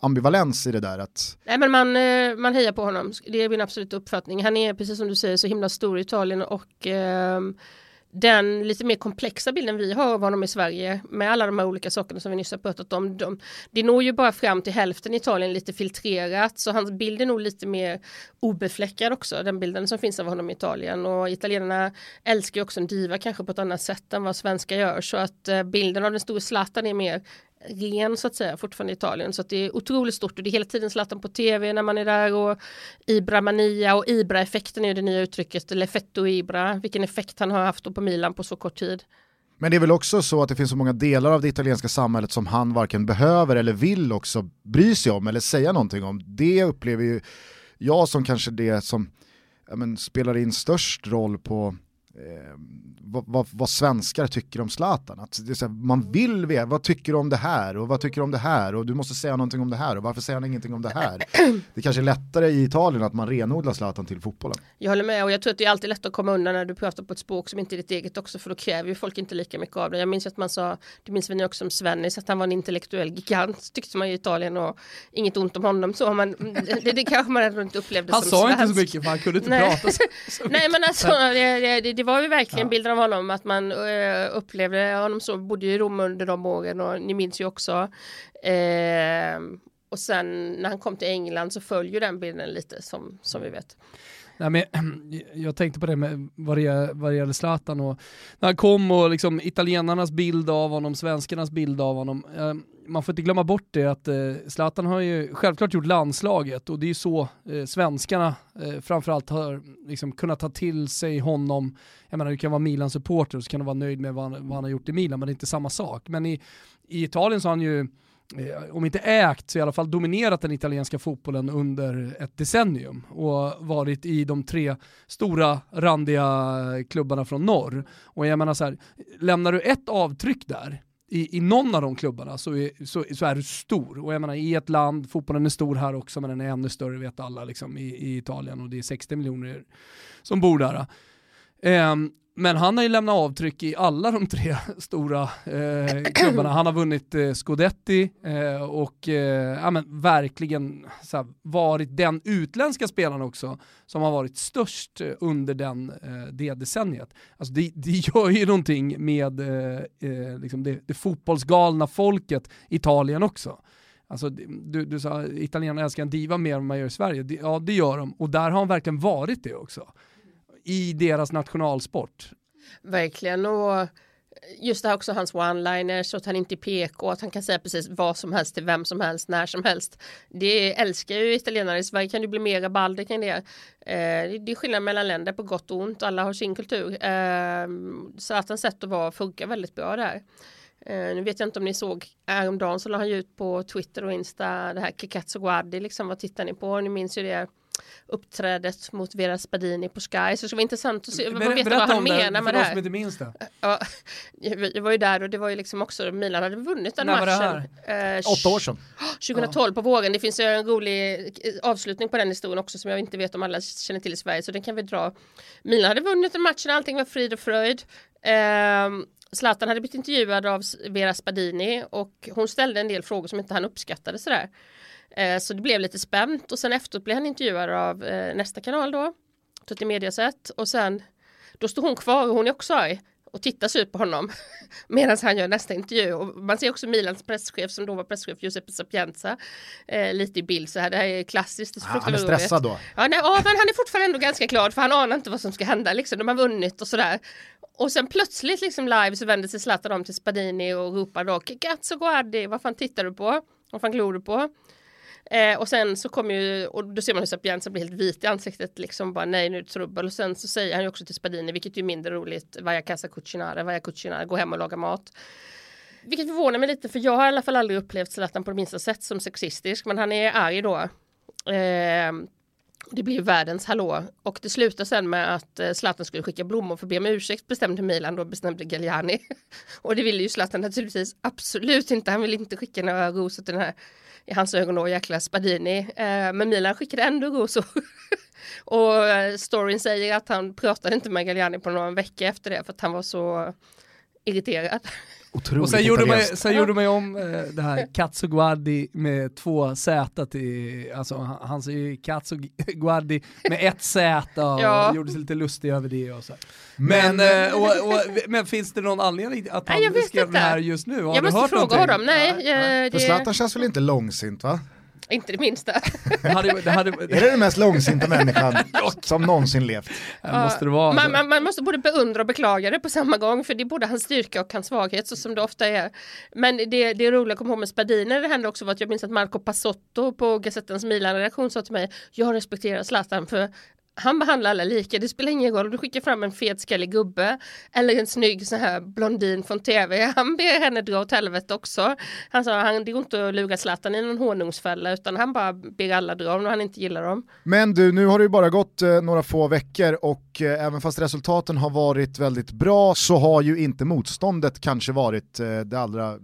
ambivalens i det där. Att... Nej men man, eh, man hejar på honom, det är min absoluta uppfattning. Han är precis som du säger så himla stor i Italien och eh, den lite mer komplexa bilden vi har av honom i Sverige med alla de här olika sakerna som vi nyss har pratat om. De, det når ju bara fram till hälften i Italien lite filtrerat så hans bild är nog lite mer obefläckad också, den bilden som finns av honom i Italien och italienarna älskar ju också en diva kanske på ett annat sätt än vad svenskar gör så att eh, bilden av den stora Zlatan är mer ren så att säga fortfarande i Italien så att det är otroligt stort och det är hela tiden Zlatan på tv när man är där och Ibra Mania och Ibra-effekten är det nya uttrycket, Leffetto Ibra, vilken effekt han har haft på Milan på så kort tid. Men det är väl också så att det finns så många delar av det italienska samhället som han varken behöver eller vill också bry sig om eller säga någonting om. Det upplever ju jag som kanske det som ja, men, spelar in störst roll på eh, vad, vad, vad, svenskar tycker om Zlatan. Att det är så här, man vill veta, vad tycker du om det här och vad tycker du om det här och du måste säga någonting om det här och varför säger han ingenting om det här. Det kanske är lättare i Italien att man renodlar Zlatan till fotbollen. Jag håller med och jag tror att det är alltid lätt att komma undan när du pratar på ett språk som inte är ditt eget också för då kräver ju folk inte lika mycket av det. Jag minns att man sa, det minns vi också om Svennis, att han var en intellektuell gigant tyckte man i Italien och inget ont om honom så men det, det kanske man ändå inte upplevde han som sa svensk. inte så mycket för han kunde inte Nej. prata så, så Nej men alltså det, det, det var ju verkligen Ja. bilden av honom att man eh, upplevde honom så, bodde i Rom under de åren och ni minns ju också. Eh, och sen när han kom till England så följer den bilden lite som, som vi vet. Nej, men, jag tänkte på det med vad det, gäller- vad det gäller Zlatan och när han kom och liksom italienarnas bild av honom, svenskarnas bild av honom. Eh, man får inte glömma bort det att eh, Zlatan har ju självklart gjort landslaget och det är ju så eh, svenskarna eh, framförallt har liksom kunnat ta till sig honom. Jag menar du kan vara Milan-supporter och så kan du vara nöjd med vad han, vad han har gjort i Milan men det är inte samma sak. Men i, i Italien så har han ju Eh, om inte ägt så i alla fall dominerat den italienska fotbollen under ett decennium och varit i de tre stora randiga klubbarna från norr. Och jag menar så här, lämnar du ett avtryck där i, i någon av de klubbarna så är, så, så är du stor. Och jag menar i ett land, fotbollen är stor här också men den är ännu större vet alla liksom, i, i Italien och det är 60 miljoner som bor där. Um, men han har ju lämnat avtryck i alla de tre stora eh, klubbarna. Han har vunnit eh, Scudetti eh, och eh, ja, men verkligen så här, varit den utländska spelaren också som har varit störst eh, under den, eh, det decenniet. Alltså det, det gör ju någonting med eh, eh, liksom det, det fotbollsgalna folket Italien också. Alltså, du, du sa italienarna älskar en diva mer än man gör i Sverige. Ja, det gör de. Och där har han verkligen varit det också. I deras nationalsport. Verkligen och just det här också hans one-liners och att han inte är PK, att han kan säga precis vad som helst till vem som helst, när som helst. Det älskar ju italienare i Sverige, kan det bli mer rabalder kring det. Eh, det är skillnad mellan länder på gott och ont, alla har sin kultur. Eh, Zlatans sätt att vara funkar väldigt bra där. Eh, nu vet jag inte om ni såg häromdagen så la han ju ut på Twitter och Insta det här Kikatsu Guardi, liksom vad tittar ni på? Ni minns ju det uppträdet mot Vera Spadini på Sky så det skulle vara intressant att se, vad veta vad han menar med det här. som inte minns det. Ja, jag var ju där och det var ju liksom också Milan hade vunnit den När matchen. Eh, Åtta år sedan. 2012 på våren. Det finns ju en rolig eh, avslutning på den historien också som jag inte vet om alla känner till i Sverige så den kan vi dra. Milan hade vunnit den matchen, allting var frid och fröjd. Ehm, Zlatan hade blivit intervjuad av Vera Spadini och hon ställde en del frågor som inte han uppskattade sådär. Eh, så det blev lite spänt och sen efteråt blev han intervjuad av eh, nästa kanal då, Tutti Mediaset och sen då står hon kvar och hon är också arg och tittar ut på honom medan han gör nästa intervju och man ser också Milans presschef som då var presschef Giuseppe Sapienza eh, lite i bild så här det här är klassiskt. Är så Han är stressad då. Ja, nej, ja, men han är fortfarande ändå ganska glad för han anar inte vad som ska hända liksom. De har vunnit och sådär. Och sen plötsligt liksom live så vänder sig Zlatan om till Spadini och ropar då Cazzo Guardi, vad fan tittar du på? Vad fan glor du på? Eh, och sen så kommer ju, och då ser man hur Sapienza blir helt vit i ansiktet liksom bara nej nu är det trubbel och sen så säger han ju också till Spadini vilket ju är mindre roligt Vaja casa cucinare, vaja cucinare, gå hem och laga mat. Vilket förvånar mig lite för jag har i alla fall aldrig upplevt Zlatan på det minsta sätt som sexistisk men han är arg då. Eh, det blir ju världens hallå och det slutar sen med att eh, Zlatan skulle skicka blommor för att be om ursäkt bestämde Milan då bestämde Galliani. och det ville ju Zlatan naturligtvis absolut inte. Han vill inte skicka några rosor till den här i hans ögon då jäkla Spadini. Eh, men Milan skickade ändå rosor. och eh, storyn säger att han pratade inte med Galliani på någon vecka efter det för att han var så irriterad. Otroligt Och sen gjorde, man, sen gjorde man ju om eh, det här Cazzo Guardi med två Z till, alltså han han säger ju Cazzo Guardi med ett Z och Ja. gjorde sig lite lustig över det och så. Men- Men, eh, och, och, men finns det någon anledning att Nej, han skrev inte. det här just nu? Har jag du måste hört fråga någonting? honom. Nej, Ja, eh, För det, Zlatan känns väl inte långsint va? Inte det minsta. det hade, det hade, Är det den mest långsinta människan som någonsin levt? det måste det vara. man, alltså. man, man måste både beundra och beklaga det på samma gång för det är både hans styrka och hans svaghet så som det ofta är. Men det, det roliga komma ihåg med Spadini det hände också var att jag minns att Marco Passotto på Gazettans Milan-redaktion sa till mig jag respekterar Zlatan för han behandlar alla lika, det spelar ingen roll om du skickar fram en fet skallig gubbe eller en snygg så här blondin från tv. Han ber henne dra åt helvete också. Han sa han det går inte att lura Zlatan i någon honungsfälla utan han bara ber alla dra om han inte gillar dem. Men du, nu har det ju bara gått eh, några få veckor och eh, även fast resultaten har varit väldigt bra så har ju inte motståndet kanske varit eh, det allra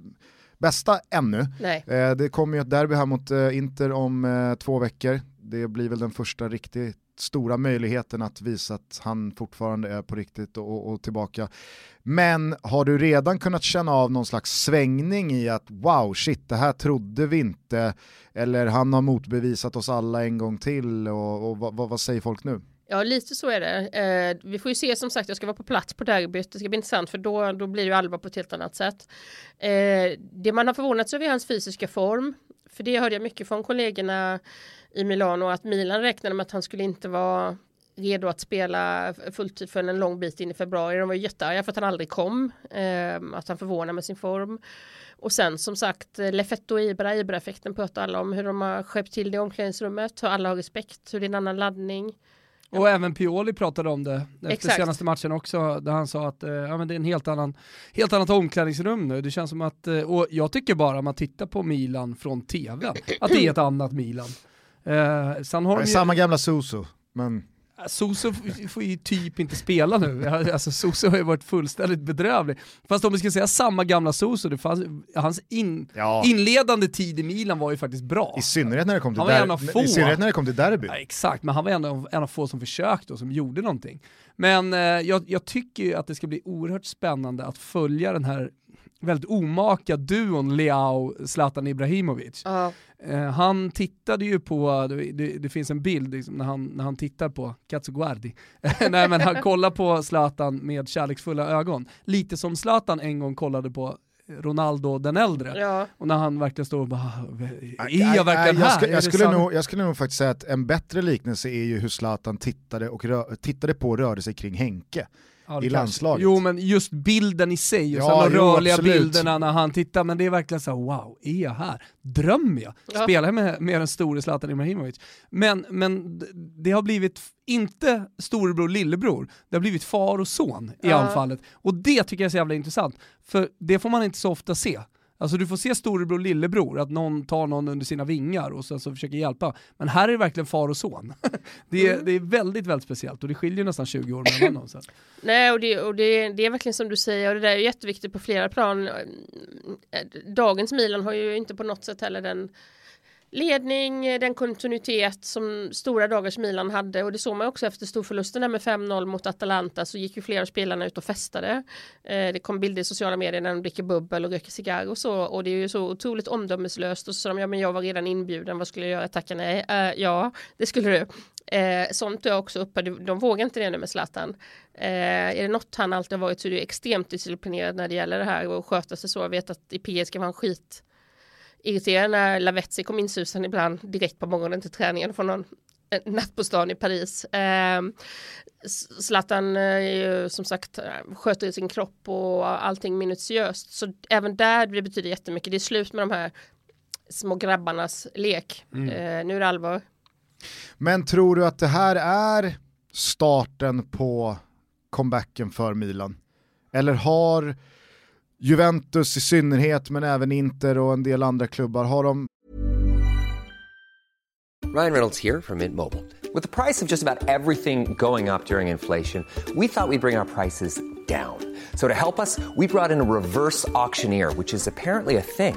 bästa ännu. Eh, det kommer ju ett derby här mot eh, Inter om eh, två veckor. Det blir väl den första riktigt stora möjligheten att visa att han fortfarande är på riktigt och, och, tillbaka. Men har du redan kunnat känna av någon slags svängning i att wow, shit, det här trodde vi inte, eller han har motbevisat oss alla en gång till och, och vad, vad säger folk nu? Ja, lite så är det. Eh, vi får ju se som sagt, jag ska vara på plats på derbyt. Det ska bli intressant för då, då blir det ju allvar på ett helt annat sätt. Eh, det man har förvånats över är hans fysiska form. För det hörde jag mycket från kollegorna i Milano att Milan räknade med att han skulle inte vara redo att spela fulltid för en lång bit in i februari. De var jättearga för att han aldrig kom. Eh, att han förvånar med sin form. Och sen som sagt Lefetto och Ibra, Ibra-effekten pratar alla om hur de har skärpt till det i omklädningsrummet, hur alla har respekt, hur det är en annan laddning. Och även Pioli pratade om det efter Exakt. senaste matchen också, där han sa att eh, ja, men det är en helt, annan, helt annat omklädningsrum nu. Det känns som att, eh, och jag tycker bara om man tittar på Milan från tv, att det är ett annat Milan. Eh, sen har de ju... Samma gamla Suso, men... Soso får ju typ inte spela nu, alltså Soso har ju varit fullständigt bedrövlig. Fast om vi ska säga samma gamla Soso, det fanns, hans in, ja. inledande tid i Milan var ju faktiskt bra. I synnerhet när det kom till, der I synnerhet när det kom till derby. Ja, exakt, men han var en av, en av få som försökte och som gjorde någonting. Men eh, jag, jag tycker ju att det ska bli oerhört spännande att följa den här väldigt omaka duon Leao-Zlatan Ibrahimovic. Uh. Eh, han tittade ju på, det, det, det finns en bild liksom, när, han, när han tittar på Katsuguardi, nej men han kollar på Zlatan med kärleksfulla ögon. Lite som Zlatan en gång kollade på Ronaldo den äldre. Ja. Och när han verkligen står och bara, är jag verkligen här? Jag, ska, jag, skulle nog, jag skulle nog faktiskt säga att en bättre liknelse är ju hur Zlatan tittade, och rö, tittade på och rörde sig kring Henke ja, i landslaget. Jo men just bilden i sig och ja, sen de rörliga absolut. bilderna när han tittar, men det är verkligen så här, wow, är jag här? Drömmer jag? Ja. Spelar jag med, med den store Zlatan Ibrahimovic? Men, men det har blivit, inte storebror lillebror, det har blivit far och son i anfallet. Och det tycker jag är så jävla intressant, för det får man inte så ofta se. Alltså du får se storebror lillebror, att någon tar någon under sina vingar och sen så försöker hjälpa. Men här är det verkligen far och son. det, är, mm. det är väldigt, väldigt speciellt och det skiljer nästan 20 år mellan dem. Nej, och, det, och det, det, är verkligen som du säger och det där är jätteviktigt på flera plan. Dagens Milan har ju inte på något sätt heller den ledning, eh, den kontinuitet som stora dagars Milan hade och det såg man också efter storförlusten där med 5-0 mot Atalanta så gick ju flera av spelarna ut och festade. Eh, det kom bilder i sociala medier när de dricker bubbel och röker cigarr och så och det är ju så otroligt omdömeslöst och så sa de ja men jag var redan inbjuden, vad skulle jag göra? Tacka nej. eh, ja, det skulle du. Eh, sånt är också uppe, de, de vågar inte det nu med Zlatan. Eh, är det något han alltid har varit så är det extremt disciplinerad när det gäller det här och sköta sig så. Jag vet att i PSG var han skit irriterad när Lavetzi kom insusen ibland direkt på morgonen till träningen från någon natt på stan i Paris. Eh, Zlatan är ju som sagt sköter sin kropp och allting minutiöst. Så även där det betyder jättemycket. Det är slut med de här små grabbarnas lek. Mm. Eh, nu är det allvar. Men tror du att det här är starten på comebacken för Milan? Eller har Juventus i synnerhet, men även Inter och en del andra klubbar, har de... Ryan Reynolds här från Mint Mobile. Med priset på nästan allt som går upp under inflationen, trodde vi att vi skulle bring våra priser down. So to help us, we brought in a reverse auctioneer, which is apparently a thing.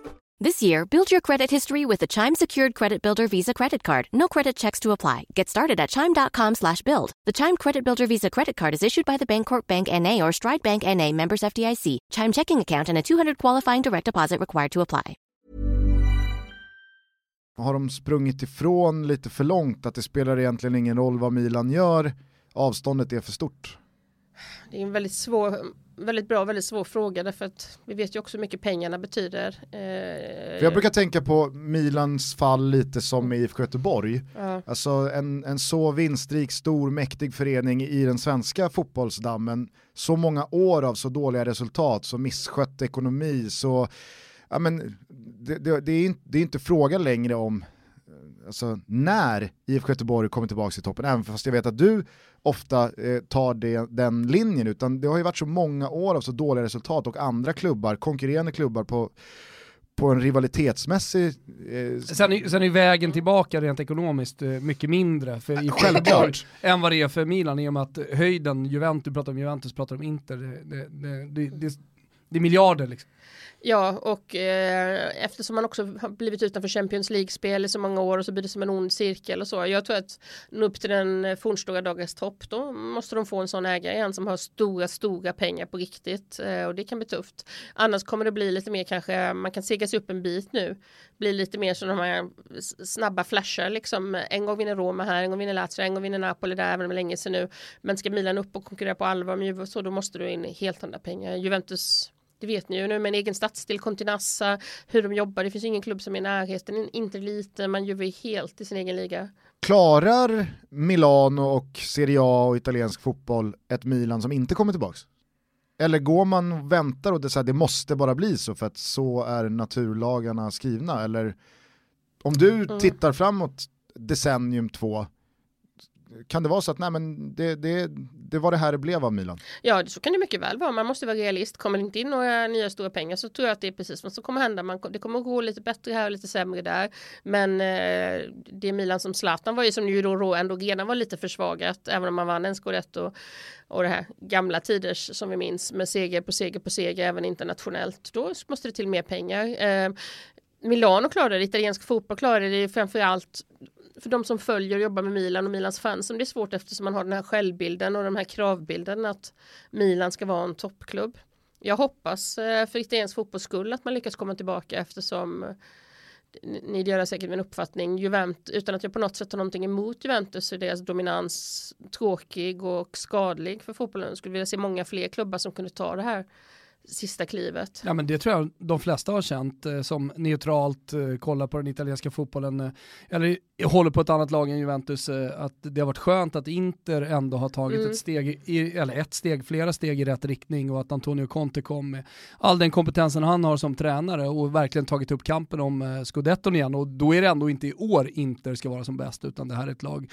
This year, build your credit history with the Chime Secured Credit Builder Visa Credit Card. No credit checks to apply. Get started at Chime.com slash build. The Chime Credit Builder Visa Credit Card is issued by the Bancorp Bank N.A. or Stride Bank N.A. members FDIC. Chime checking account and a 200 qualifying direct deposit required to apply. Har de sprungit ifrån lite för långt att det spelar egentligen ingen roll vad Milan gör? Avståndet är för stort. Det är en väldigt svår, väldigt bra, väldigt svår fråga därför att vi vet ju också hur mycket pengarna betyder. Eh, jag brukar tänka på Milans fall lite som med IFK Göteborg. Ja. Alltså en, en så vinstrik, stor, mäktig förening i den svenska fotbollsdammen, så många år av så dåliga resultat, så misskött ekonomi, så ja, men, det, det, det, är inte, det är inte fråga längre om alltså, när IFK Göteborg kommer tillbaka till toppen, även fast jag vet att du ofta eh, tar det, den linjen, utan det har ju varit så många år av så dåliga resultat och andra klubbar, konkurrerande klubbar på på en rivalitetsmässig... Eh... Sen, är, sen är vägen tillbaka rent ekonomiskt eh, mycket mindre för i självklart. Än vad det är för Milan i och med att höjden, Juventus, pratar om Juventus, pratar om Inter, det, det, det, det är miljarder liksom. Ja, och eh, eftersom man också har blivit utanför Champions League-spel i så många år och så blir det som en ond cirkel och så. Jag tror att nå upp till den eh, fornstora dagens topp då måste de få en sån ägare igen som har stora, stora pengar på riktigt eh, och det kan bli tufft. Annars kommer det bli lite mer kanske, man kan sega sig upp en bit nu, bli lite mer som de här snabba flashar liksom. En gång vinner Roma här, en gång vinner Lazio, en gång vinner Napoli där, även om det är länge sedan nu. Men ska Milan upp och konkurrera på allvar med Juve så då måste du in helt andra pengar. Juventus det vet ni ju nu med en egen stadsdel, Continassa, hur de jobbar. Det finns ingen klubb som är i närheten, inte lite, man gör helt i sin egen liga. Klarar Milano och Serie A och italiensk fotboll ett Milan som inte kommer tillbaks? Eller går man och väntar och det, så här, det måste bara bli så för att så är naturlagarna skrivna? Eller om du mm. tittar framåt decennium två, kan det vara så att nej, men det, det, det var det här det blev av Milan? Ja, så kan det mycket väl vara. Man måste vara realist. Kommer det inte in några nya stora pengar så tror jag att det är precis vad som kommer hända. Man, det kommer gå lite bättre här och lite sämre där. Men eh, det Milan som Zlatan var ju som ju då ändå redan var lite försvagat, även om man vann en scudetto och, och det här gamla tiders som vi minns med seger på seger på seger även internationellt. Då måste det till mer pengar. Eh, Milano klarade det, italiensk fotboll klarade det framförallt för de som följer och jobbar med Milan och Milans fans som det är svårt eftersom man har den här självbilden och den här kravbilden att Milan ska vara en toppklubb. Jag hoppas eh, för italiensk fotbolls skull att man lyckas komma tillbaka eftersom eh, ni delar säkert min uppfattning, Juventus, utan att jag på något sätt har någonting emot Juventus så är deras dominans tråkig och skadlig för fotbollen. Jag skulle vilja se många fler klubbar som kunde ta det här sista klivet. Ja men det tror jag de flesta har känt eh, som neutralt eh, kollar på den italienska fotbollen eh, eller håller på ett annat lag än Juventus att det har varit skönt att Inter ändå har tagit mm. ett steg, i, eller ett steg, flera steg i rätt riktning och att Antonio Conte kom med all den kompetensen han har som tränare och verkligen tagit upp kampen om eh, scudetton igen och då är det ändå inte i år Inter ska vara som bäst utan det här är ett lag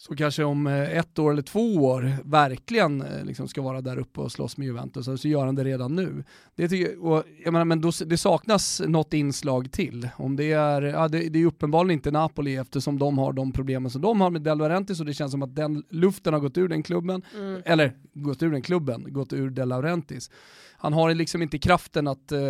så kanske om eh, ett år eller två år verkligen eh, liksom ska vara där uppe och slåss med Juventus, så gör han det redan nu. Det, tycker, och, jag menar, men då, det saknas något inslag till. Om det, är, ja, det, det är uppenbarligen inte Napoli eftersom de har de problemen som de har med Del Laurentiis och det känns som att den luften har gått ur den klubben, mm. eller gått ur den klubben, gått ur Del Laurentiis han har liksom inte kraften att eh,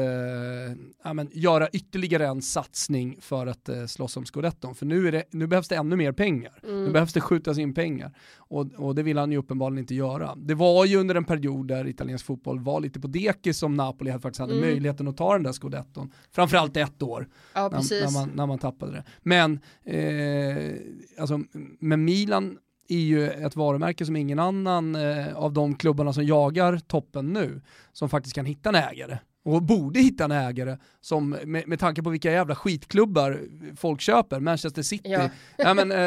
ja, men, göra ytterligare en satsning för att eh, slåss om scudetton. För nu, det, nu behövs det ännu mer pengar. Mm. Nu behövs det skjutas in pengar. Och, och det vill han ju uppenbarligen inte göra. Det var ju under en period där italiensk fotboll var lite på dekis som Napoli faktiskt hade mm. möjligheten att ta den där scudetton. Framförallt ett år. Ja, när, när, man, när man tappade det. Men, eh, alltså, med Milan är ju ett varumärke som ingen annan eh, av de klubbarna som jagar toppen nu, som faktiskt kan hitta en ägare. Och borde hitta en ägare som, med, med tanke på vilka jävla skitklubbar folk köper, Manchester City, ja. ja men, eh,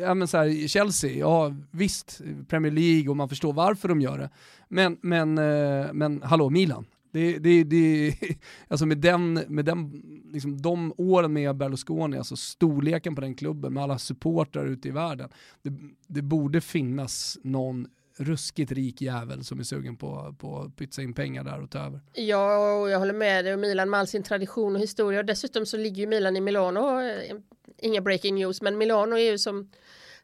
ja, men så här, Chelsea, ja visst, Premier League och man förstår varför de gör det. Men, men, eh, men hallå Milan, det, det, det, alltså med, den, med den, liksom de åren med Berlusconi, alltså storleken på den klubben med alla supportrar ute i världen, det, det borde finnas någon ruskigt rik jävel som är sugen på, på att pytsa in pengar där och ta över. Ja, och jag håller med dig. Och Milan med all sin tradition och historia. Och dessutom så ligger ju Milan i Milano, eh, inga breaking news, men Milano är ju som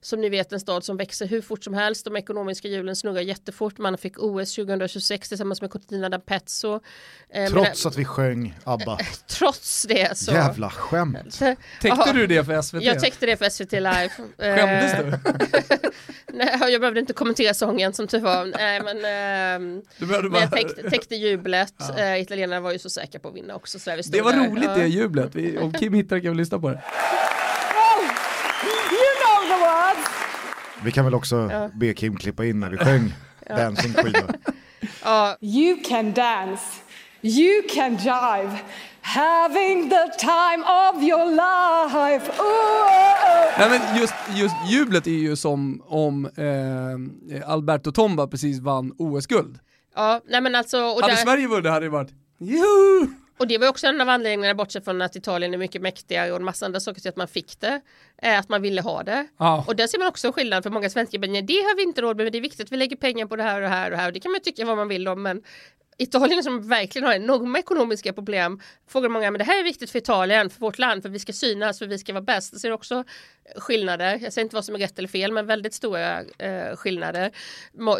som ni vet en stad som växer hur fort som helst. De ekonomiska hjulen snurrar jättefort. Man fick OS 2026 tillsammans med Cortina d'Ampezzo. Eh, trots att vi sjöng ABBA. trots det så. Jävla skämt. Täckte du det för SVT? Jag täckte det för SVT live. Skämdes du? Nej, jag behövde inte kommentera sången som tur var. Nej, men, eh, men jag täckte, täckte jublet. Ja. Eh, italienarna var ju så säkra på att vinna också. Så det var där. roligt det jublet. Vi, om Kim hittar kan vi lyssna på det. Vi kan väl också ja. be Kim klippa in när vi sjöng Dancing Queen. Ja, You can dance. You can jive. Having the time of your life. Ooh, oh, oh. Nej, men just, just jublet är ju som om eh, Alberto Tomba precis vann OS-guld. ja, nej men alltså. Och, Hade där, Sverige vunnit hade det varit Juhu! Och det var också en av anledningarna, bortsett från att Italien är mycket mäktigare och en massa andra saker till att man fick det, är att man ville ha det. Ja. Och där ser man också skillnad för många svenskar, men det har vi inte råd med, men det är viktigt att vi lägger pengar på det här och det här och det här. Och det kan man tycka vad man vill om, men Italien som verkligen har enorma ekonomiska problem frågar många, men det här är viktigt för Italien, för vårt land, för vi ska synas, för vi ska vara bäst. Det ser också skillnader. Jag säger inte vad som är rätt eller fel, men väldigt stora eh, skillnader.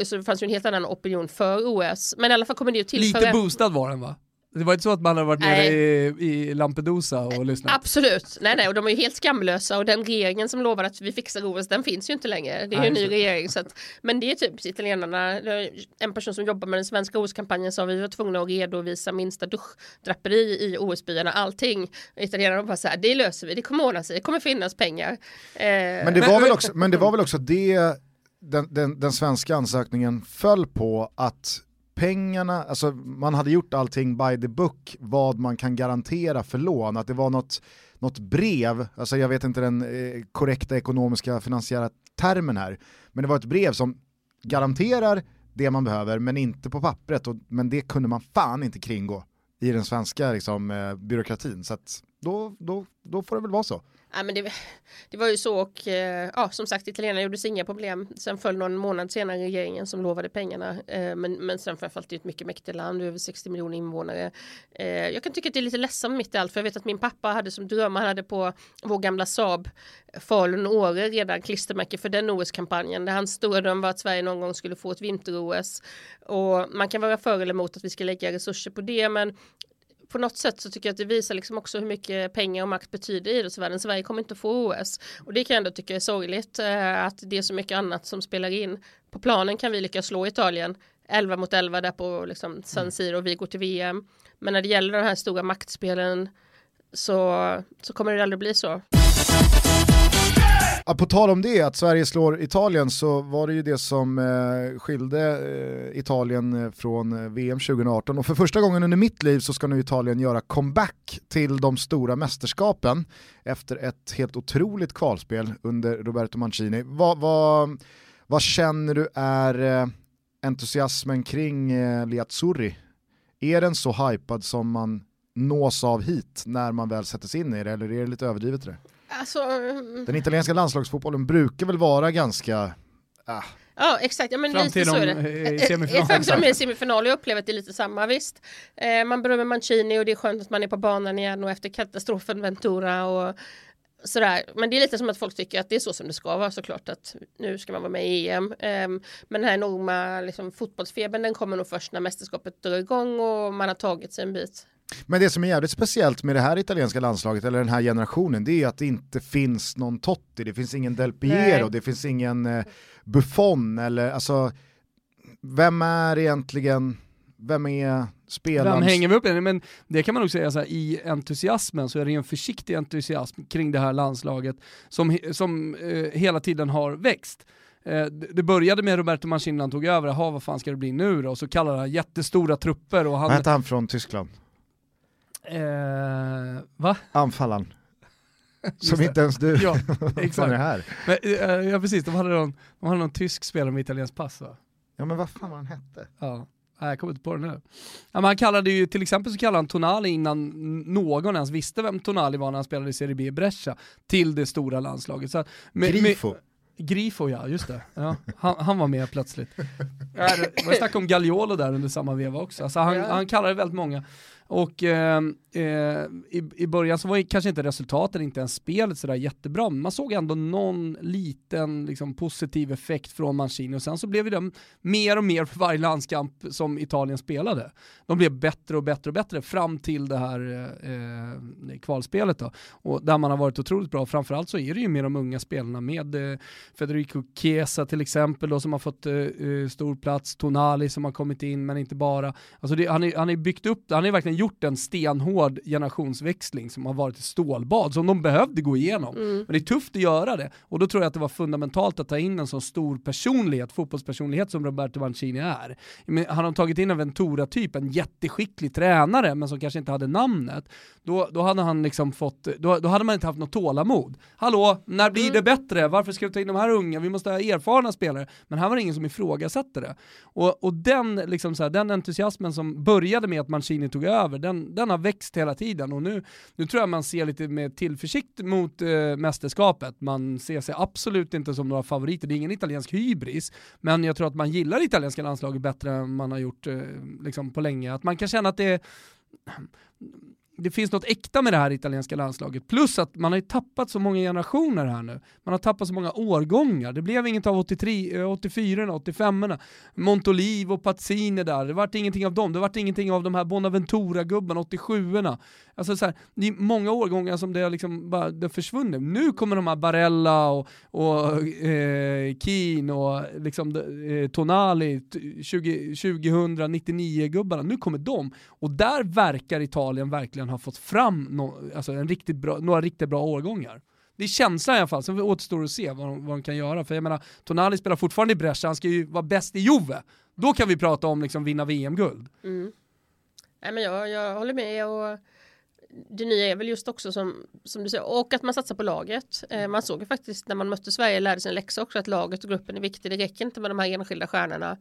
Så det fanns ju en helt annan opinion för OS. Men i alla fall kommer det ju tillföra... Lite boostad var den va? Det var inte så att man hade varit nere i, i Lampedusa och lyssnat? Absolut, nej nej och de är ju helt skamlösa och den regeringen som lovar att vi fixar OS den finns ju inte längre. Det är ju en ny regering så att, men det är typ italienarna, en person som jobbar med den svenska OS-kampanjen sa vi var tvungna att redovisa minsta duschdraperi i OS-byarna, allting. Italienarna bara så här, det löser vi, det kommer ordna sig, det kommer finnas pengar. Eh, Men det, var väl också, men det var väl också det den, den, den svenska ansökningen föll på att pengarna, alltså man hade gjort allting by the book vad man kan garantera för lån, att det var något, något brev, alltså jag vet inte den eh, korrekta ekonomiska finansiella termen här, men det var ett brev som garanterar det man behöver men inte på pappret, och, men det kunde man fan inte kringgå i den svenska liksom, eh, byråkratin, så att då, då, då får det väl vara så. Ja, men det, det var ju så och eh, ja, som sagt italienarna gjorde sig inga problem. Sen föll någon månad senare regeringen som lovade pengarna. Eh, men, men sen framförallt det är ett mycket mäktigt land, över 60 miljoner invånare. Eh, jag kan tycka att det är lite ledsamt mitt i allt för jag vet att min pappa hade som dröm, han hade på vår gamla Saab Falun-Åre redan klistermärke för den OS-kampanjen. Där hans stora dröm var att Sverige någon gång skulle få ett vinter-OS. Och man kan vara för eller emot att vi ska lägga resurser på det men på något sätt så tycker jag att det visar liksom också hur mycket pengar och makt betyder i idrottsvärlden. Sverige kommer inte få OS och det kan jag ändå tycka är sorgligt eh, att det är så mycket annat som spelar in. På planen kan vi lyckas slå Italien 11 mot 11 där på liksom San Siro och vi går till VM. Men när det gäller de här stora maktspelen så, så kommer det aldrig bli så. Ja, på tal om det, att Sverige slår Italien, så var det ju det som eh, skilde eh, Italien eh, från eh, VM 2018. Och för första gången under mitt liv så ska nu Italien göra comeback till de stora mästerskapen efter ett helt otroligt kvalspel under Roberto Mancini. Vad, vad, vad känner du är eh, entusiasmen kring eh, Liazzurri? Är den så hypad som man nås av hit när man väl sätter sig in i det, eller är det lite överdrivet det? Alltså, mm, Den italienska landslagsfotbollen brukar väl vara ganska... Ah, Ja exakt, ja, men Fram lite till så de, är det. eh, semifinal. Eh, Fram till de är i semifinal, jag upplever att det är lite samma visst. Eh, man berömmer Mancini och det är skönt att man är på banan igen och efter katastrofen Ventura och sådär. Men det är lite som att folk tycker att det är så som det ska vara såklart att nu ska man vara med i EM. Eh, men den här enorma liksom, fotbollsfebern den kommer nog först när mästerskapet drar igång och man har tagit sig en bit. Men det som är jävligt speciellt med det här italienska landslaget, eller den här generationen, det är att det inte finns någon Totti, det finns ingen Del Piero, Nej. det finns ingen eh, Buffon, eller alltså, vem är egentligen, vem är spelaren? Vem hänger vi upp i? Men det kan man nog säga så här, i entusiasmen så är det en försiktig entusiasm kring det här landslaget som, som eh, hela tiden har växt. Eh, det började med Roberto Mancini när han tog över, jaha vad fan ska det bli nu då? Och så kallade han jättestora trupper och Vad han... hette han från Tyskland? Eh, va? Anfallaren. Som inte ens du Ja, fan är exakt. här. Men, eh, ja precis, de hade, någon, de hade någon tysk spelare med italienskt pass va? Ja men vad fan var han hette? Ja. Nej, jag kommer inte på det nu. Ja, men han kallade ju, till exempel så kallade han Tonali innan någon ens visste vem Tonali var när han spelade i Serie B i Brescia, till det stora landslaget. Så, med- med- Grifo. Grifo ja, just det. Ja, han, han var med plötsligt. Ja, det var snack om Gagliolo där under samma veva också. Alltså han, han kallade väldigt många. Och eh, eh, i, i början så var ju kanske inte resultaten, inte ens spelet sådär jättebra, men man såg ändå någon liten liksom, positiv effekt från Mancini och sen så blev det mer och mer för varje landskamp som Italien spelade. De blev bättre och bättre och bättre fram till det här eh, kvalspelet då. Och där man har varit otroligt bra, framförallt så är det ju med de unga spelarna med eh, Federico Chiesa till exempel då, som har fått eh, eh stor plats, Tonali som har kommit in men inte bara. Alltså det, han har han är byggt upp, han har verkligen gjort en stenhård generationsväxling som har varit ett stålbad som de behövde gå igenom. Mm. Men det är tufft att göra det och då tror jag att det var fundamentalt att ta in en så stor personlighet, fotbollspersonlighet som Roberto Mancini är. Han har tagit in en Ventura-typ, en jätteskicklig tränare men som kanske inte hade namnet. Då, då hade han liksom fått, då, då hade man inte haft något tålamod. Hallå, när blir det bättre? Varför ska du ta in de här unga? Vi måste ha erfarna spelare. Men här var det ingen som ifrågasatte det. Och, och den, liksom så här, den entusiasmen som började med att Mancini tog över, den, den har växt hela tiden och nu, nu tror jag man ser lite med tillförsikt mot eh, mästerskapet. Man ser sig absolut inte som några favoriter, det är ingen italiensk hybris, men jag tror att man gillar italienska landslaget bättre än man har gjort eh, liksom på länge. Att man kan känna att det är det finns något äkta med det här italienska landslaget. Plus att man har ju tappat så många generationer här nu. Man har tappat så många årgångar. Det blev inget av 83, 84 85 Montolivo och Pazzini där. Det vart ingenting av dem. Det vart ingenting av de här Bonaventura-gubbarna, 87 Alltså så här, det är många årgångar som det har liksom bara det försvunnit. Nu kommer de här Barella och, och eh, Keen och liksom, eh, Tonali, 20, 2099-gubbarna. Nu kommer de. Och där verkar Italien verkligen ha fått fram no, alltså riktigt bra, några riktigt bra årgångar. Det är känslan i alla fall, sen återstår att se vad de, vad de kan göra. För jag menar, Tonali spelar fortfarande i Brescia, han ska ju vara bäst i Juve. Då kan vi prata om liksom vinna VM-guld. Mm. Nej, men jag, jag håller med och det nya är väl just också som, som du säger, och att man satsar på laget. Eh, man såg ju faktiskt när man mötte Sverige lärde sig en läxa också att laget och gruppen är viktig. Det räcker inte med de här enskilda stjärnorna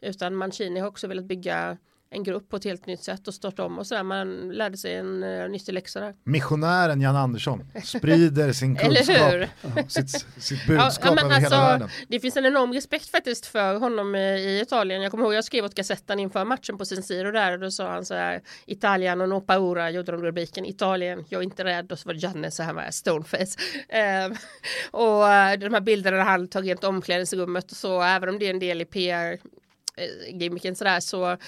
utan Mancini har också velat bygga en grupp på ett helt nytt sätt och starta om och sådär. Man lärde sig en uh, nyttig läxa där. Missionären Jan Andersson sprider sin kunskap, sitt, sitt budskap ja, över alltså, hela världen. Det finns en enorm respekt faktiskt för honom i Italien. Jag kommer ihåg jag skrev åt Gazettan inför matchen på San Siro där och då sa han så här Italien och no paura gjorde de rubriken Italien, jag är inte rädd och så var det Janne så här med stoneface. Uh, och uh, de här bilderna han tar rent omklädningsrummet och så även om det är en del i PR Eh, gimmicken sådär så uh,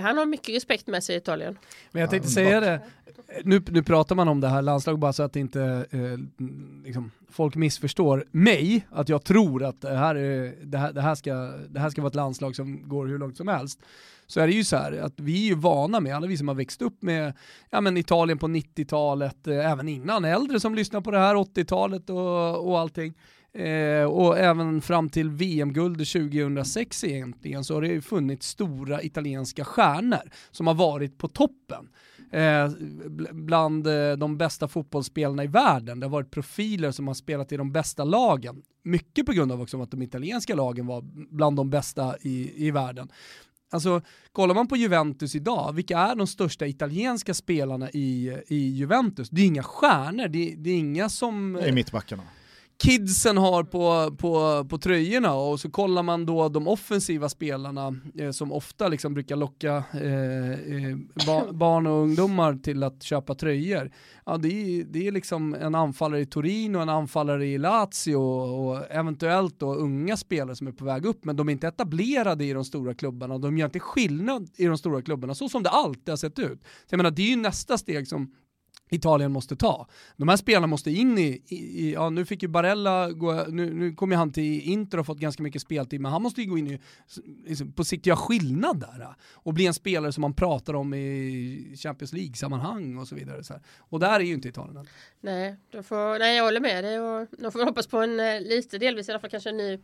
han har mycket respekt med sig i Italien. Men jag tänkte säga det, nu, nu pratar man om det här landslaget bara så att inte eh, liksom, folk missförstår mig, att jag tror att det här, är, det, här, det, här ska, det här ska vara ett landslag som går hur långt som helst. Så är det ju så här att vi är ju vana med, alla vi som har växt upp med ja, men Italien på 90-talet, eh, även innan, äldre som lyssnar på det här 80-talet och, och allting Eh, och även fram till VM-guld 2006 egentligen så har det ju funnits stora italienska stjärnor som har varit på toppen. Eh, bland eh, de bästa fotbollsspelarna i världen. Det har varit profiler som har spelat i de bästa lagen. Mycket på grund av också att de italienska lagen var bland de bästa i, i världen. Alltså, kollar man på Juventus idag, vilka är de största italienska spelarna i, i Juventus? Det är inga stjärnor, det, det är inga som... Det är mittbackarna kidsen har på, på, på tröjorna och så kollar man då de offensiva spelarna eh, som ofta liksom brukar locka eh, eh, ba, barn och ungdomar till att köpa tröjor. Ja, det, är, det är liksom en anfallare i Turin och en anfallare i Lazio och eventuellt då unga spelare som är på väg upp men de är inte etablerade i de stora klubbarna de gör inte skillnad i de stora klubbarna så som det alltid har sett ut. Så jag menar, det är ju nästa steg som Italien måste ta. De här spelarna måste in i, i ja nu fick ju Barella, gå, nu, nu kommer han till Inter och fått ganska mycket speltid, men han måste ju gå in i, liksom, på sikt göra skillnad där och bli en spelare som man pratar om i Champions League-sammanhang och så vidare. Så här. Och där är ju inte Italien Nej, då får, nej, jag håller med dig och då får vi hoppas på en eh, lite delvis i alla fall kanske en ny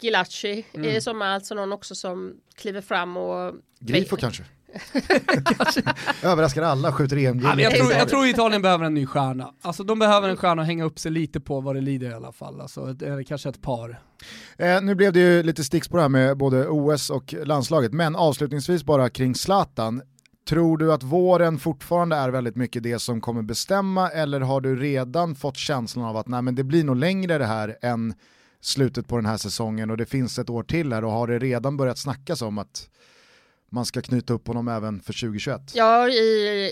Skilacci mm. i sommar, alltså någon också som kliver fram och Grifo kanske? Överraskar alla, skjuter EM ja, jag, tror, jag tror Italien behöver en ny stjärna. Alltså de behöver en stjärna att hänga upp sig lite på vad det lider i alla fall. Alltså, eller kanske ett par. Eh, nu blev det ju lite stickspår här med både OS och landslaget, men avslutningsvis bara kring Zlatan. Tror du att våren fortfarande är väldigt mycket det som kommer bestämma eller har du redan fått känslan av att nej, men det blir nog längre det här än slutet på den här säsongen och det finns ett år till här och har det redan börjat snackas om att man ska knyta upp honom även för 2021? Ja, i,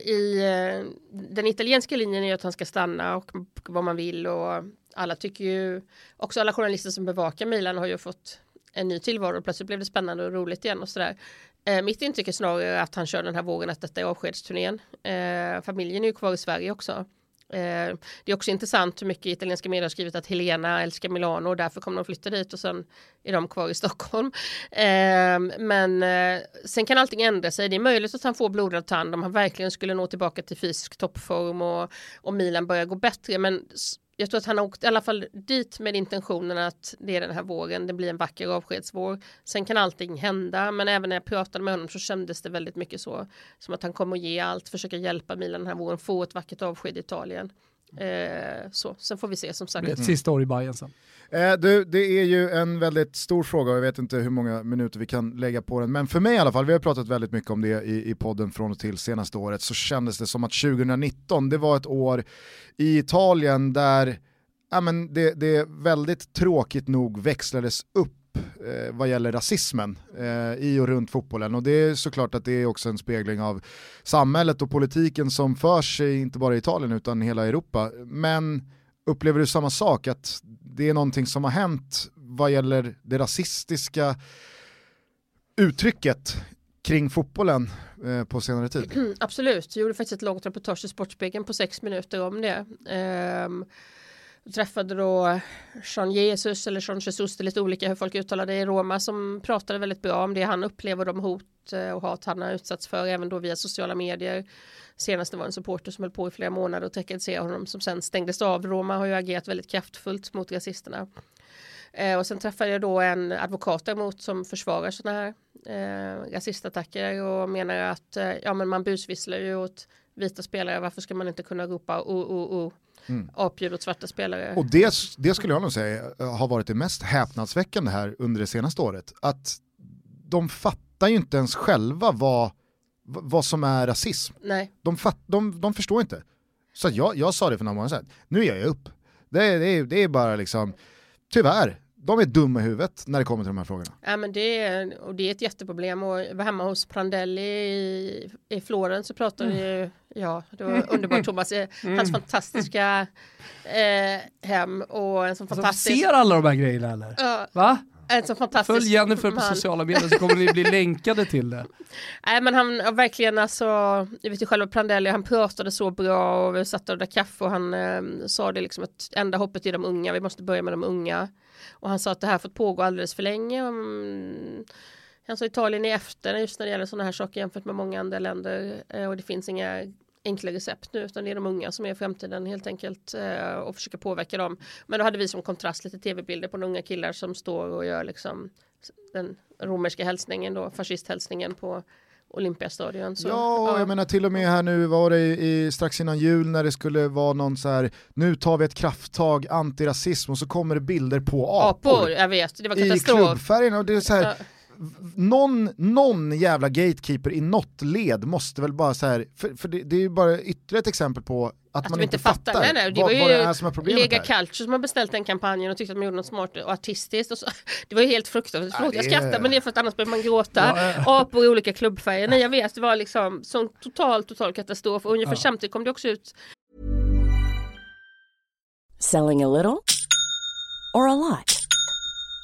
i eh, den italienska linjen är att han ska stanna och vad man vill och alla tycker ju, också alla journalister som bevakar Milan har ju fått en ny tillvaro och plötsligt blev det spännande och roligt igen och sådär. Eh, mitt intryck är snarare att han kör den här vågen att detta är avskedsturnén. Eh, familjen är ju kvar i Sverige också. Eh, det är också intressant hur mycket italienska medier har skrivit att Helena älskar Milano och därför kommer de flytta dit och sen är de kvar i Stockholm. Eh, men eh, sen kan allting ändra sig. Det är möjligt att han får blodad tand om han verkligen skulle nå tillbaka till fysisk toppform och, och Milan börjar gå bättre. Men jag tror att han har åkt i alla fall dit med intentionen att det är den här våren, det blir en vacker avskedsvår. Sen kan allting hända, men även när jag pratade med honom så kändes det väldigt mycket så som att han kommer att ge allt, försöka hjälpa Milan den här våren, få ett vackert avsked i Italien. Eh, så, sen får vi se som sagt. Ett sista år i Bayern sen. Eh, du, det är ju en väldigt stor fråga och jag vet inte hur många minuter vi kan lägga på den. Men för mig i alla fall, vi har pratat väldigt mycket om det i, i podden från och till senaste året, så kändes det som att 2019, det var ett år i Italien där ja, men det, det väldigt tråkigt nog växlades upp eh, vad gäller rasismen eh, i och runt fotbollen. Och det är såklart att det är också en spegling av samhället och politiken som förs inte bara i Italien utan i hela Europa. Men upplever du samma sak, att det är någonting som har hänt vad gäller det rasistiska uttrycket kring fotbollen eh, på senare tid? Absolut, jag gjorde faktiskt ett långt reportage i Sportspegeln på sex minuter om det. Um, jag träffade då Jean Jesus eller Jean Jesus, det är lite olika hur folk uttalar det i Roma som pratade väldigt bra om det han upplever de hot eh, och hat han har utsatts för även då via sociala medier. Senast det var en supporter som höll på i flera månader och trakassera honom som sen stängdes av. Roma har ju agerat väldigt kraftfullt mot rasisterna. Eh, och sen träffade jag då en advokat däremot som försvarar sådana här eh, rasistattacker och menar att eh, ja men man busvisslar ju åt vita spelare varför ska man inte kunna ropa o o o mm. apljud åt svarta spelare. Och det, det skulle jag nog säga har varit det mest häpnadsväckande här under det senaste året. Att de fattar ju inte ens själva vad, vad som är rasism. Nej. De, fatt, de, de förstår inte. Så jag, jag sa det för några månader sedan, nu ger jag upp. Det, det, det är bara liksom, tyvärr, de är dumma i huvudet när det kommer till de här frågorna. Ja, men det, är, och det är ett jätteproblem och jag var hemma hos Prandelli i, i Florens så pratade mm. vi, ja det var underbart Thomas, mm. hans fantastiska eh, hem och en sån alltså, fantastisk... Ser alla de här grejerna eller? Ja. Va? En sån fantastisk Följ Jennifer på sociala medier så kommer ni bli länkade till det. Nej men han verkligen alltså, jag vet ju själva Prandelli, han pratade så bra och vi satt och drack kaffe och han eh, sa det liksom att enda hoppet är de unga, vi måste börja med de unga. Och han sa att det här fått pågå alldeles för länge. Mm, han sa Italien är efter just när det gäller sådana här saker jämfört med många andra länder. Eh, och det finns inga enkla recept nu utan det är de unga som är framtiden helt enkelt eh, och försöka påverka dem. Men då hade vi som kontrast lite tv-bilder på unga killar som står och gör liksom den romerska hälsningen då, fascisthälsningen på Olympiastadion. Så, ja, ja, jag menar till och med här nu var det i, strax innan jul när det skulle vara någon så här, nu tar vi ett krafttag antirasism och så kommer det bilder på apor. Apor, jag vet, det var katastrof. I klubbfärgerna och det är så här, ja någon, någon jävla gatekeeper i något led måste väl bara så här, för, för det, det, är ju bara ytterligare ett exempel på att, att man inte fattar, fattar nej, nej, det vad, var ju vad det är som är problemet Lega Culture som har beställt den kampanjen och tyckte att man gjorde något smart och artistiskt och så. Det var ju helt fruktansvärt, förlåt jag skrattar men det är för att annars behöver man gråta. Ja, ja. Apor i olika klubbfärger, nej jag vet det var liksom sån total total katastrof och ungefär ja. samtidigt kom det också ut Selling a little or a lot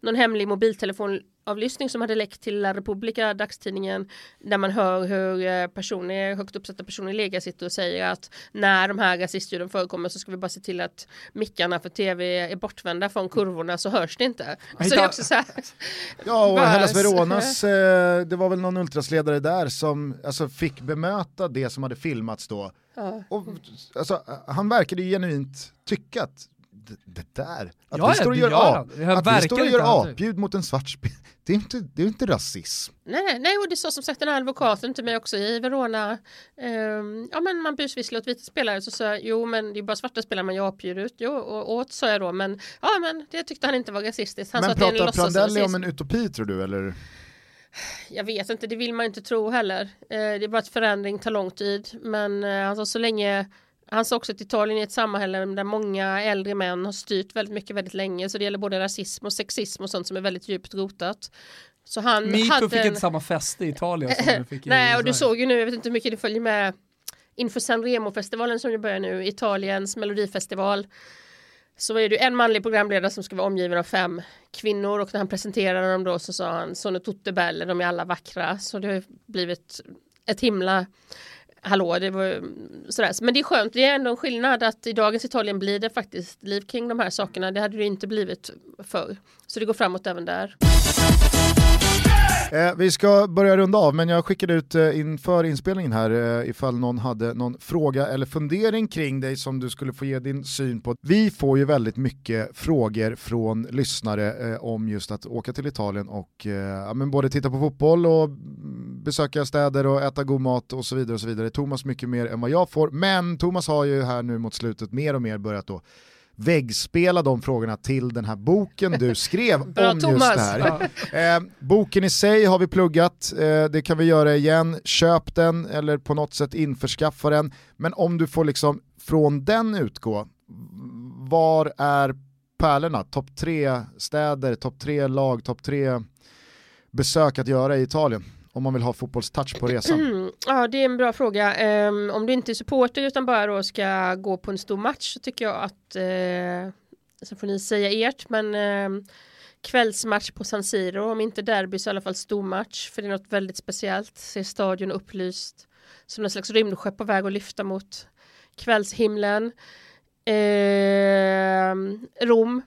Någon hemlig mobiltelefon avlyssning som hade läckt till La Repubblica, dagstidningen, där man hör hur eh, personer, högt uppsatta personer i Lega sitter och säger att när de här rasistljuden förekommer så ska vi bara se till att mickarna för tv är bortvända från kurvorna så hörs det inte. Så det är också så här, ja, och Hellas Veronas, eh, det var väl någon ultrasledare där som alltså, fick bemöta det som hade filmats då. Ja. Och, alltså, han verkade ju genuint tycka att det, det där, att Ja, vi står och gör, gör ap, att vi står och gör apljud mot en svart spel, det är inte, det är inte rasism. Nej, nej, och det sa som sagt den här advokaten till mig också i Verona. Ehm, ja, men man busvisslar åt vita spelare så sa jag, jo, men det är bara svarta spelare man gör apljud ut. Jo, och åt sa jag då, men ja, men det tyckte han inte var rasistiskt. Han sa Men att det är en pratar Prandelli om en utopi tror du eller? Jag vet inte, det vill man inte tro heller. Eh, det är bara att förändring tar lång tid. Men eh, alltså, så länge han sa också att Italien är ett samhälle där många äldre män har styrt väldigt mycket väldigt länge. Så det gäller både rasism och sexism och sånt som är väldigt djupt rotat. Så han Metoo hade fick en... inte samma fäste i Italien som det fick i Nej, och du såg ju nu, jag vet inte hur mycket du följer med inför Sanremo-festivalen som ju börjar nu, Italiens melodifestival. Så är det en manlig programledare som ska vara omgiven av fem kvinnor och när han presenterade dem då så sa han Sono tutte belle, de är alla vackra. Så det har blivit ett himla hallå, det var sådär. Men det är skönt, det är ändå en skillnad att i dagens Italien blir det faktiskt liv kring de här sakerna. Det hade det inte blivit förr. Så det går framåt även där. Eh, vi ska börja runda av, men jag skickade ut eh, inför inspelningen här eh, ifall någon hade någon fråga eller fundering kring dig som du skulle få ge din syn på. Vi får ju väldigt mycket frågor från lyssnare eh, om just att åka till Italien och eh, ja, men både titta på fotboll och besöka städer och äta god mat och så vidare. och så vidare. Thomas mycket mer än vad jag får, men Thomas har ju här nu mot slutet mer och mer börjat då väggspela de frågorna till den här boken du skrev Bra, om Thomas. just det här. Eh, boken i sig har vi pluggat, eh, det kan vi göra igen. Köp den eller på något sätt införskaffa den. Men om du får liksom från den utgå, var är pärlorna? Topp tre städer, topp tre lag, topp tre besök att göra i Italien? Om man vill ha fotbollstouch på resan. Ja, det är en bra fråga. Ehm, om du inte är supporter utan bara då ska gå på en stor match så tycker jag att, uh, så får ni säga ert, men ehm, kvällsmatch på San Siro, om inte derby så i alla fall stormatch, för det är något väldigt speciellt. Se stadion upplyst som en slags rymdskepp på väg att lyfta mot kvällshimlen. Ehm, Rom,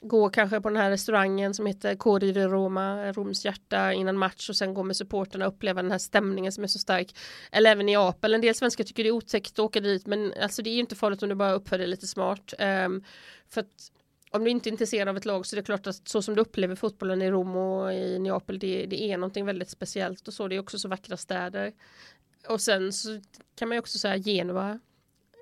gå kanske på den här restaurangen som heter Cori di Roma, Roms hjärta innan match och sen gå med supporterna och uppleva den här stämningen som är så stark. Eller även Neapel, en del svenskar tycker det är otäckt att åka dit men alltså det är ju inte farligt om du bara uppför dig lite smart. Um, för att om du inte är intresserad av ett lag så är det klart att så som du upplever fotbollen i Rom och i Neapel det, det är någonting väldigt speciellt och så det är också så vackra städer. Och sen så kan man ju också säga Genua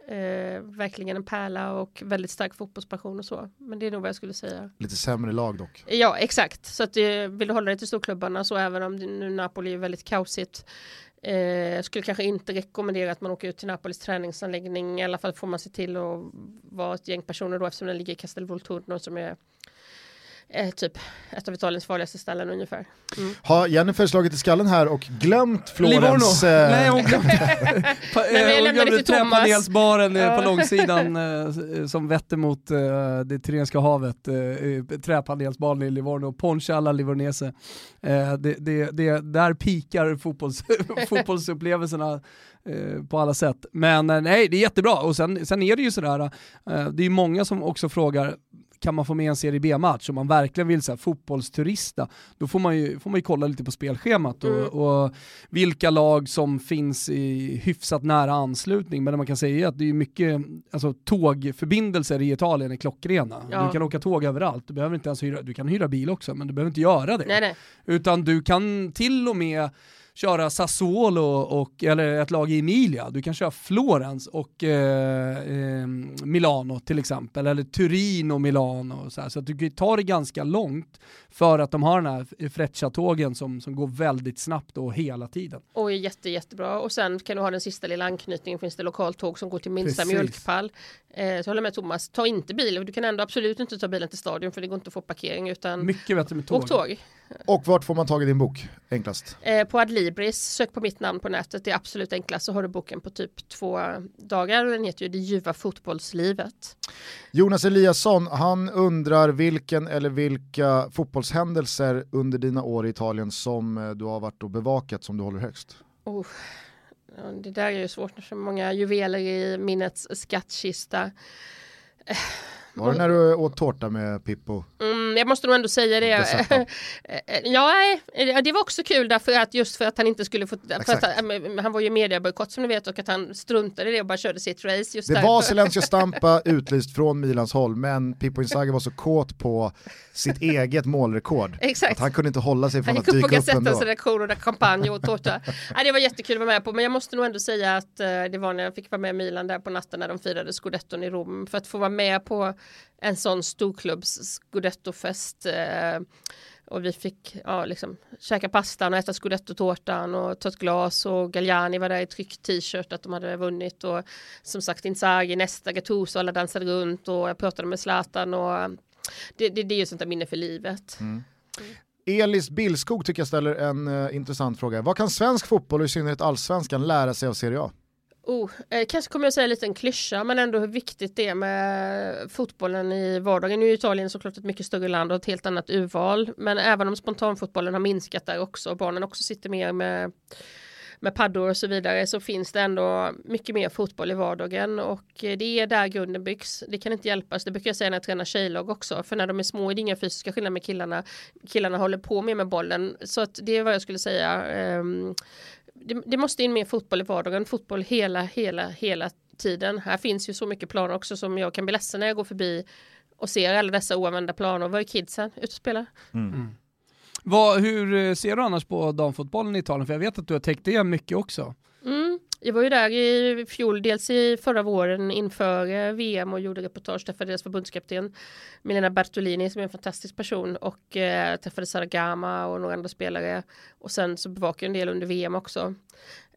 Eh, verkligen en pärla och väldigt stark fotbollspassion och så. Men det är nog vad jag skulle säga. Lite sämre lag dock. Ja, exakt. Så att eh, vill du hålla dig till storklubbarna så även om nu Napoli är väldigt kaosigt. Eh, skulle kanske inte rekommendera att man åker ut till Napolis träningsanläggning. I alla fall får man se till att vara ett gäng personer då eftersom den ligger i Castel Volturno som är eh, typ ett av Italiens farligaste ställen ungefär. Mm. Har Jennifer slagit i skallen här och glömt Florens... Livorno. eh, Nej, hon glömde, pa, eh, hon glömde träpanelsbaren eh, på långsidan eh, som vetter mot eh, det Italienska havet. Eh, träpanelsbaren i Livorno, Ponche alla Livornese. Eh, det, det, det, där pikar fotbolls, fotbollsupplevelserna eh, på alla sätt. Men eh, nej, det är jättebra. Och sen, sen är det ju sådär, eh, det är många som också frågar kan man få med en Serie B-match om man verkligen vill så här, fotbollsturista, då får man, ju, får man ju kolla lite på spelschemat och, Mm. och vilka lag som finns i hyfsat nära anslutning. Men det man kan säga är att det är mycket, alltså tågförbindelser i Italien är klockrena. Ja. Du kan åka tåg överallt, du behöver inte ens hyra, du kan hyra bil också, men du behöver inte göra det. Nej, nej. Utan du kan till och med köra Sassuolo och, eller ett lag i Emilia. Du kan köra Florens och eh, eh, Milano till exempel, eller Turin och Milano. Så här. så att du kan ta det ganska långt för att de har den här Freccia-tågen som, som går väldigt snabbt och hela tiden. Och är jätte, jättebra. Och sen kan du ha den sista lilla anknytningen. Finns det lokaltåg som går till minsta Precis. mjölkpall. Eh, så jag håller med Thomas. Ta inte bil. Du kan ändå absolut inte ta bilen till stadion för det går inte att få parkering utan Mycket bättre med tåg. åk tåg. Och vart får man tag i din bok enklast? Eh, på Adlibris, sök på mitt namn på nätet. Det är absolut enklast så har du boken på typ två dagar. Och den heter ju Det ljuva fotbollslivet. Jonas Eliasson, han undrar vilken eller vilka fotbollshändelser under dina år i Italien som eh, du har varit och bevakat som du håller högst? Oh. Det där är ju svårt. Det är så många juveler i minnets skattkista. Var det när du åt tårta med Pippo? Mm, jag måste nog ändå säga det. Dessutom. ja, eh, det var också kul därför att just för att han inte skulle få, han, eh, han var ju mediebojkott som ni vet och att han struntade i det och bara körde sitt race. Just Det därför. var Silencio Stampa utlyst från Milans håll, men Pippo Inzaghi var så kåt på sitt eget målrekord Exakt. att han kunde inte hålla sig från Han att gick upp på dyka upp Gazettans ändå. redaktion och champagne och tårta. Nej, det var jättekul att vara med på, men jag måste nog ändå säga att eh, det var när jag fick vara med Milan där på natten när de firade scudetton i Rom. För att få vara med på en sån storklubbs scudettofest eh, och vi fick ja, liksom, käka pastan och äta scudetto-tårtan och ta ett glas och Galliani var där i tryckt t-shirt att de hade vunnit och som sagt Inzaghi, nästa Gattuso, alla dansade runt och jag pratade med Zlatan och det, det, det är ju sånt där minne för livet. Elis Billskog tycker jag ställer en eh, intressant fråga. Vad kan svensk fotboll och i synnerhet allsvenskan lära sig av Serie A? Oh, eh, kanske kommer jag säga en liten klyscha men ändå hur viktigt det är med fotbollen i vardagen. Nu är Italien såklart ett mycket större land och ett helt annat urval. Men även om spontanfotbollen har minskat där också och barnen också sitter mer med med paddor och så vidare så finns det ändå mycket mer fotboll i vardagen och eh, det är där grunden byggs. Det kan inte hjälpas. Det brukar jag säga när jag tränar tjejlag också. För när de är små är det inga fysiska skillnader med killarna. Killarna håller på mer med bollen. Så att det är vad jag skulle säga. Eh, det, det måste in mer fotboll i vardagen. Fotboll hela, hela, hela tiden. Här finns ju så mycket planer också som jag kan bli ledsen när jag går förbi och ser alla dessa oanvända planer. Var är kidsen? Ut och spela. Vad, hur eh, ser du annars på damfotbollen i Italien? För jag vet att du har täckt det mycket också. Jag var ju där i fjol, dels i förra våren inför eh, VM och gjorde reportage, träffade deras förbundskapten Milena Bertolini som är en fantastisk person och eh, träffade Sara Gama och några andra spelare och sen så bevakade jag en del under VM också.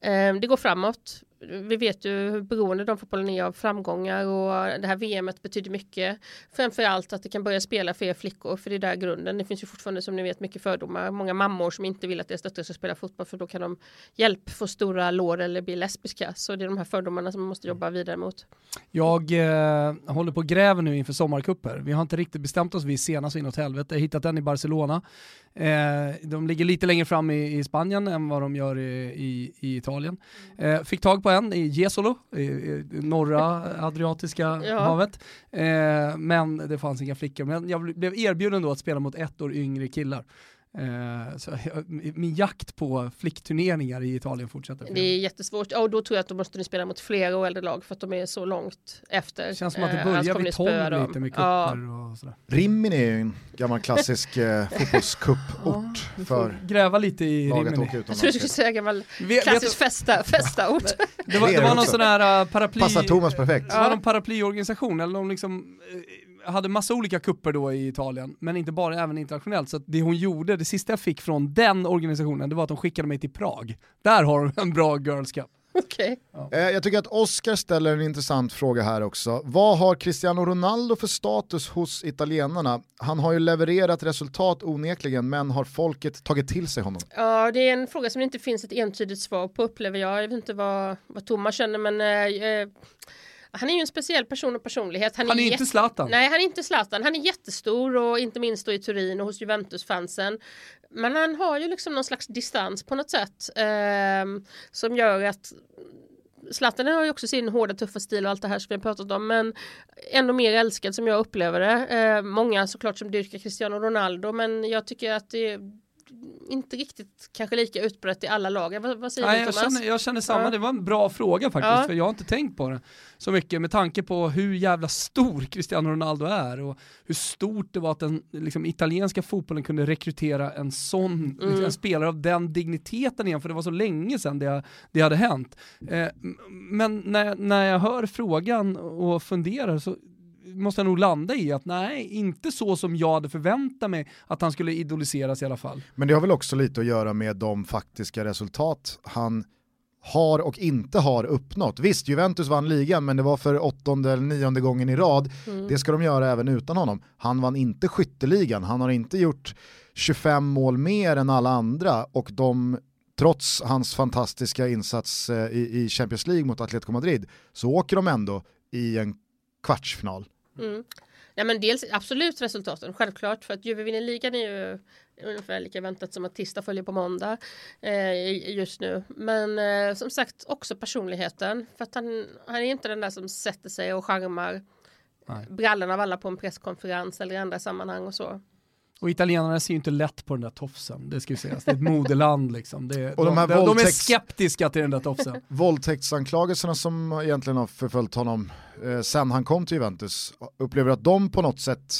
Eh, det går framåt. Vi vet ju hur beroende de fotbollen är av framgångar och det här VMet betyder mycket. Framförallt att det kan börja spela fler flickor för det är där grunden. Det finns ju fortfarande som ni vet mycket fördomar. Många mammor som inte vill att deras döttrar ska spela fotboll för då kan de hjälp få stora lår eller bli lesbiska. Så det är de här fördomarna som man måste jobba vidare mot. Jag eh, håller på och gräver nu inför sommarkupper. Vi har inte riktigt bestämt oss vid senast inåt helvete. Jag hittat den i Barcelona. Eh, de ligger lite längre fram i, i Spanien än vad de gör i, i, i Italien. Eh, fick tag på en i Jesolo, i, i norra Adriatiska Ja. havet. Eh, men det fanns inga flickor. Men jag blev erbjuden då att spela mot ett år yngre killar. Eh, så min jakt på flickturneringar i Italien fortsätter. Det är jättesvårt. Ja, och då tror jag att då måste spela mot flera och äldre lag för att de är så långt efter. Det känns som att det Eh, börjar vid ni spöa 12 dem. lite med Ja. kupper och sådär. Rimini är ju en gammal klassisk eh, fotbollscup-ort Vi för gräva lite i Rimini. Jag tror du skulle säga gammal klassisk festa, festa-ort. Det var, Det var någon sån här uh, paraply... Passar Thomas perfekt. Det var någon paraplyorganisation, eller de liksom eh, hade massa olika kupper då i Italien, men inte bara, även internationellt. Så att det hon gjorde, det sista jag fick från den organisationen, det var att de skickade mig till Prag. Där har de en bra Girls Cup. Okej. Eh, Jag tycker att Oscar ställer en intressant fråga här också. Vad har Cristiano Ronaldo för status hos italienarna? Han har ju levererat resultat onekligen, men har folket tagit till sig honom? Ja, det är en fråga som det inte finns ett entydigt svar på upplever jag. Jag vet inte vad, vad Thomas känner men eh, eh, han är ju en speciell person och personlighet. Han är jätte- inte Zlatan. Nej, han är inte Zlatan. Han är jättestor och inte minst då i Turin och hos Juventus-fansen. Men han har ju liksom någon slags distans på något sätt ehm, som gör att Zlatan har ju också sin hårda tuffa stil och allt det här som vi har pratat om men ändå mer älskad som jag upplever det. Eh, många såklart som dyrkar Cristiano Ronaldo men jag tycker att det är inte riktigt kanske lika utbrett i alla lag. Vad, vad säger Nej, du jag, Thomas? känner, jag känner samma, Ja. det var en bra fråga faktiskt, Ja. för jag har inte tänkt på det så mycket med tanke på hur jävla stor Cristiano Ronaldo är och hur stort det var att den liksom, italienska fotbollen kunde rekrytera en sån Mm. en spelare av den digniteten igen, för det var så länge sedan det, det hade hänt. Eh, men när, när jag hör frågan och funderar så måste jag nog landa i att nej, inte så som jag hade förväntat mig att han skulle idoliseras i alla fall. Men det har väl också lite att göra med de faktiska resultat han har och inte har uppnått. Visst, Juventus vann ligan, men det var för åttonde eller nionde gången i rad. Mm. Det ska de göra även utan honom. Han vann inte skytteligan, han har inte gjort 25 mål mer än alla andra och de, trots hans fantastiska insats eh, i, i Champions League mot Atletico Madrid, så åker de ändå i en kvartsfinal. Mm. Ja, men dels absolut resultaten, självklart. För att Juve vinner ligan är ju ungefär lika väntat som att Tista följer på måndag eh, just nu. Men eh, som sagt också personligheten. För att han, han är inte den där som sätter sig och charmar Nej. brallorna av alla på en presskonferens eller i andra sammanhang och så. Och italienarna ser ju inte lätt på den där tofsen, det ska ju sägas. Det är ett modeland liksom. Det, Och de de, här de, de är skeptiska till den där tofsen. Våldtäktsanklagelserna som egentligen har förföljt honom eh, sen han kom till Juventus, upplever att de på något sätt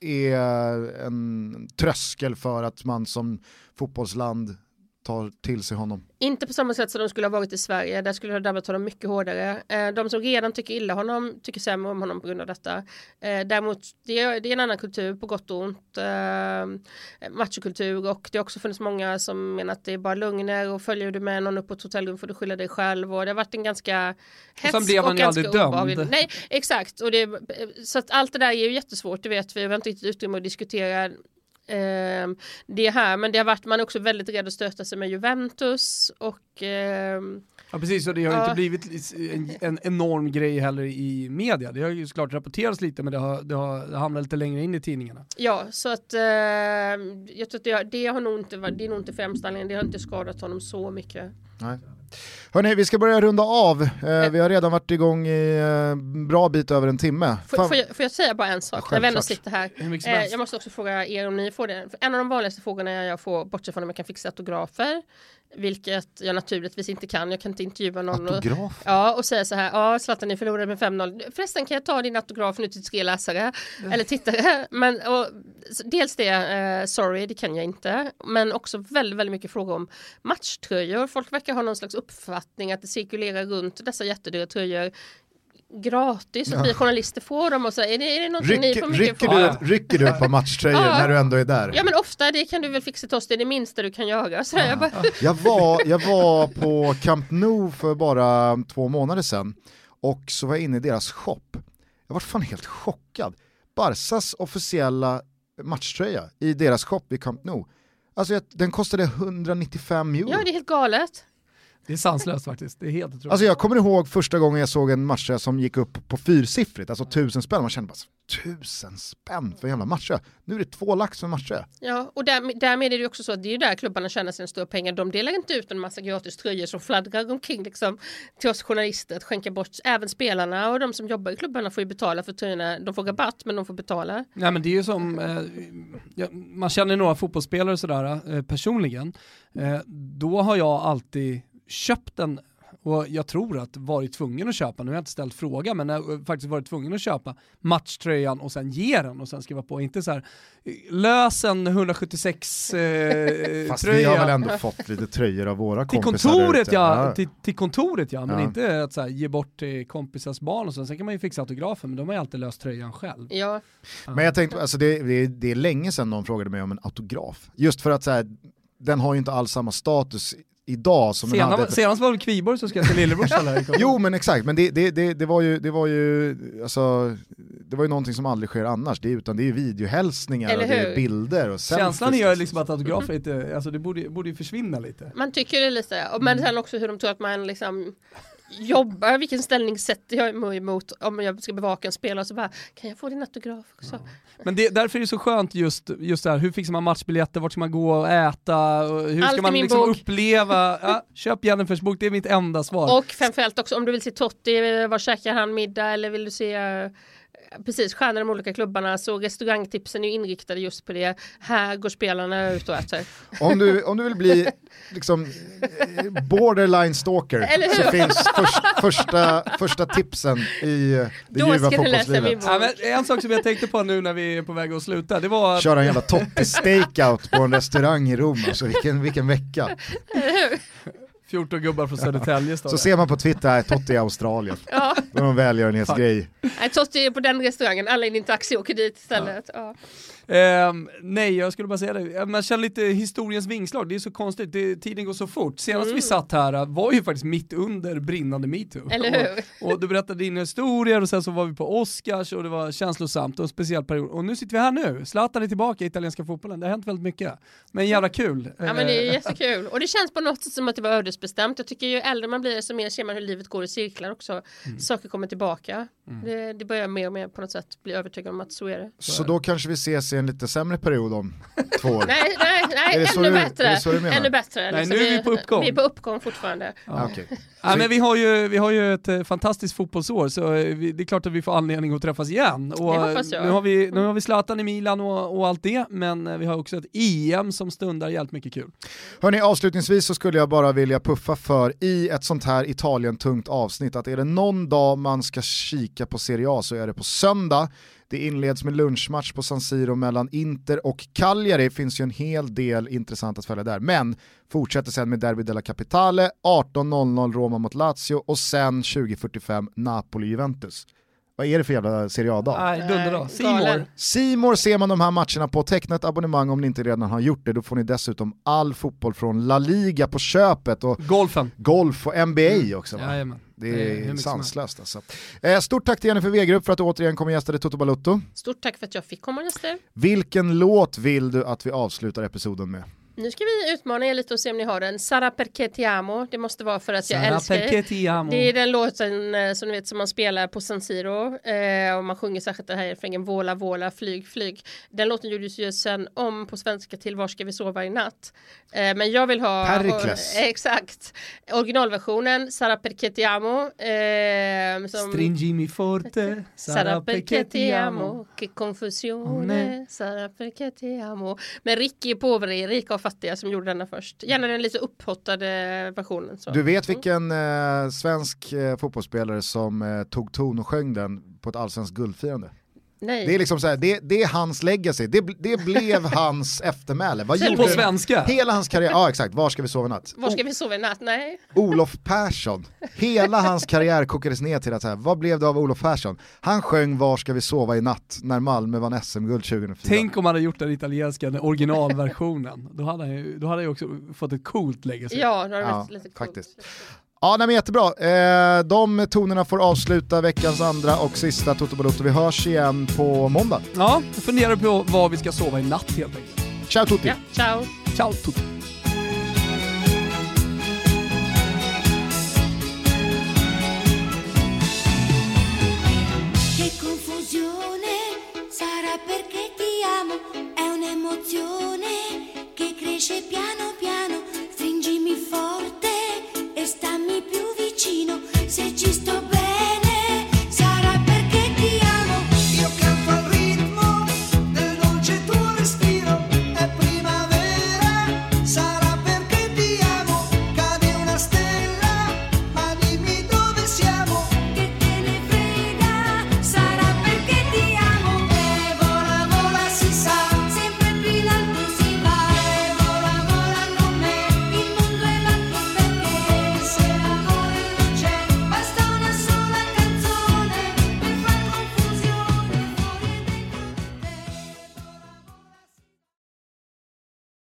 är en tröskel för att man som fotbollsland tar till sig honom. Inte på samma sätt som de skulle ha varit i Sverige, där skulle det ha drabbat honom mycket hårdare. Eh, De som redan tycker illa honom tycker sämre om honom på grund av detta. Eh, Däremot, det är, en annan kultur på gott och ont. Eh, Machokultur och det har också funnits många som menar att det är bara lögner och följer du med någon upp på ett hotellrum får du skylla dig själv och det har varit en ganska hets sen blev han ju ganska dömd. obehaglig- Nej, exakt. Och det, så att allt det där är ju jättesvårt, det vet vi. Vi har inte riktigt utrymme att diskutera ehm, det här, men det har varit, man är också väldigt rädd att stöta sig med Juventus och ehm, Ja precis, och det har Ja. inte blivit en, en enorm grej heller i media. Det har ju såklart rapporterats lite men det har, det har det hamnat lite längre in i tidningarna. ja, så att ehm, jag tror att det, det har nog inte varit, det är nog inte främst anledningen, det har inte skadat honom så mycket. Nej. Hörni, vi ska börja runda av. Eh, vi har redan varit igång i eh, bra bit över en timme. Får, Fan- får, jag, får jag säga bara en sak? Ja, när vi ändå sitter här. Eh, jag måste också fråga er om ni får det. För en av de vanligaste frågorna jag får, bortsett från om jag kan fixa autografer, vilket jag naturligtvis inte kan. Jag kan inte intervjua någon. Och, Autograf? ja, och säga så här, ja Zlatan ni förlorade med 5-0. Förresten kan jag ta din autograf nu till tre läsare eller tittare. Men, och, dels det, eh, sorry det kan jag inte. Men också väldigt, väldigt mycket frågor om matchtröjor. Folk verkar ha någon slags uppfattning att det cirkulerar runt dessa jättedyra tröjor gratis och vi journalister får dem och så är det, är det någonting ni får Rycker, mycket rycker, för? du, rycker du ett par matchtröjor Ja. när du ändå är där? Ja men ofta det kan du väl fixa till oss, det är det minsta du kan göra. Så jag bara, Jag var, jag var på Camp Nou för bara två månader sedan och så var jag inne i deras shop. Jag var fan helt chockad. Barsas officiella matchtröja i deras shop vid Camp Nou. Alltså den kostade 195 euro. ja det är helt galet. Det är sanslöst faktiskt, det är helt otroligt. Alltså jag kommer ihåg första gången jag såg en matchtröja som gick upp på fyrsiffrigt, alltså tusen spänn. Man kände bara, tusen spänn för en jävla matchtröja. Nu är det två lax för en matchtröja. Ja, och där, därmed är det ju också så att det är ju där klubbarna tjänar sina stora pengar. De delar inte ut en massa gratis tröjor som fladdrar omkring liksom, till oss journalister att skänka bort. Även spelarna och de som jobbar i klubbarna får ju betala för tröjorna. De får rabatt men de får betala. Nej men det är ju som, eh, ja, man känner några fotbollsspelare sådär eh, personligen. Eh, då har jag alltid köpt den och jag tror att varit tvungen att köpa, nu har jag inte ställt fråga, men jag har faktiskt varit tvungen att köpa matchtröjan och sen ge den och sen skriva på. Inte så här lös en 176 eh, Fast tröja. vi har väl ändå fått lite tröjor av våra Till kompisar kontoret ute. ja, till, till kontoret ja, men Ja. inte att så här, ge bort till kompisars barn och så. Sen kan man ju fixa autografen, men de har ju alltid löst tröjan själv. Ja, Men jag tänkte, alltså det, det, det är länge sedan någon frågade mig om en autograf. Just för att så här, den har ju inte alls samma status idag som den Senast, hade. senast var det Kviborg som skrev till lillebrors alla Jo men exakt, men det, det, det, det var ju, det var ju, alltså, det var ju någonting som aldrig sker annars, det är, utan det är ju videohälsningar Eller och det är bilder och Känslan är ju liksom att autografer inte, alltså det borde, borde ju försvinna lite. man tycker det lite. Men sen också hur de tror att man liksom jobbar, vilken ställning sätter jag mig emot om jag ska bevaka en spelare så bara, kan jag få din autograf också? Men det, därför är det så skönt just, just det här, hur fixar man matchbiljetter, vart ska man gå och äta, och hur Allt ska man liksom bok. uppleva, ja, köp Jennifers bok, det är mitt enda svar. Och framförallt också om du vill se Totti, var käkar han middag eller vill du se eh, Precis, stjärnor i de olika klubbarna så restaurangtipsen är ju inriktade just på det. Här går spelarna ut och äter. Om du, om du vill bli liksom eh, borderline stalker så finns först, första, första tipsen i det Då ljuva fotbollslivet. Ja, men en sak som jag tänkte på nu när vi är på väg att sluta, det var att Köra en jävla Totti stakeout på en restaurang i Rom, alltså vilken, vilken vecka. 14 gubbar från Södertälje står Så det. ser man på Twitter, här, Totti i Australien. Ja, Det var en välgörenhetsgrej. nej, Totti är på den restaurangen, alla in i en taxi och åker dit istället. Ja. Ehm, nej, jag skulle bara säga det. Man känner lite historiens vingslag, det är så konstigt, det, tiden går så fort. Senast Mm. vi satt här äh, var ju faktiskt mitt under brinnande metoo. Eller hur? Och, och du berättade dina historier och sen så var vi på Oscars och det var känslosamt och en speciell period. Och nu sitter vi här nu, Zlatan är tillbaka i italienska fotbollen, det har hänt väldigt mycket. Men jävla kul. Ja men det är Eh, jättekul och det känns på något sätt som att det var ödesbestämt. Jag tycker ju äldre man blir så mer ser man hur livet går i cirklar också. Saker kommer tillbaka. Det, det börjar mer och mer på något sätt bli övertygad om att så är det. Så då kanske vi ses i en lite sämre period om två år. Nej, nej, nej Är det så ännu du- bättre. så ännu bättre. Nej, Liksom, nu är vi på uppgång. Vi är på uppgång fortfarande. Ja. Okej. Ja, men vi, har ju, vi har ju ett eh, fantastiskt fotbollsår så eh, vi, det är klart att vi får anledning att träffas igen. Och, Det hoppas jag. Nu har vi, nu har vi Zlatan i Milan och, och allt det, men eh, vi har också ett EM som stundar jävligt mycket kul. Hörni, avslutningsvis så skulle jag bara vilja puffa för i ett sånt här Italien-tungt avsnitt att är det någon dag man ska kika på Serie A så är det på söndag. Det inleds med lunchmatch på San Siro mellan Inter och Cagliari. Det finns ju en hel del intressant att följa där. Men fortsätter sen med Derby della Capitale, 18.00 Roma mot Lazio och sen 20.45 Napoli-Juventus. Vad är det för jävla Serie A-dag? Nej, dunderdag. Simor. Simor ser man de här matcherna på, teckna ett abonnemang om ni inte redan har gjort det, då får ni dessutom all fotboll från La Liga på köpet och Golfen. golf och NBA också. Va? Jajamän. Det Det är sanslöst alltså. Eh, Stort tack till Jennifer Wegerup för att du återigen kom och gästade Toto Balutto. Stort tack för att jag fick komma och gäster. Vilken låt vill du att vi avslutar episoden med? Nu ska vi utmana er lite och se om ni har den. Sara perché ti amo. Det måste vara för att jag Sara älskar perché er. ti amo. Det är den låten eh, som ni vet som man spelar på San Siro eh, och man sjunger särskilt den här refrängen Våla, våla, flyg, flyg. Den låten gjordes ju sen om på svenska till Var ska vi sova i natt. Eh, men jag vill ha Perikles. eh, exakt originalversionen Sara perché ti amo. Eh, som, Stringimi forte, Sara perché ti amo, amo. che confusione, Sara perché ti amo. Men Ricky Poveri, rika och fattiga som gjorde denna först. Gärna den lite upphottade versionen. Så. Du vet vilken eh, svensk eh, fotbollsspelare som eh, tog ton och sjöng den på ett allsvenskt guldfirande? Nej. Det är liksom så här, det, det är hans legacy, det, det blev hans eftermäle. Vad gjorde På svenska. Hela hans karriär, ja exakt, var ska vi sova i natt? Var ska vi sova i natt? Nej. Olof Persson, hela hans karriär kokades ner till att så här, vad blev det av Olof Persson? Han sjöng Var ska vi sova i natt när Malmö vann SM-guld 2004. Tänk om man hade gjort den italienska, den originalversionen. då hade han ju, då hade jag också fått ett coolt legacy. Ja, det har Ja, varit lite coolt. faktiskt. Ja, nej, men jättebra. Eh, de tonerna får avsluta veckans andra och sista Toto Balotto. Vi hörs igen på måndag. Ja, jag funderar på var vi ska sova i natt helt enkelt. Ciao tutti! Ja, ciao. Ciao tutti. Che confusione sarà perché ti amo, è un'emozione che cresce piano piano, stringimi forte e stammi più vicino se ci sto bene.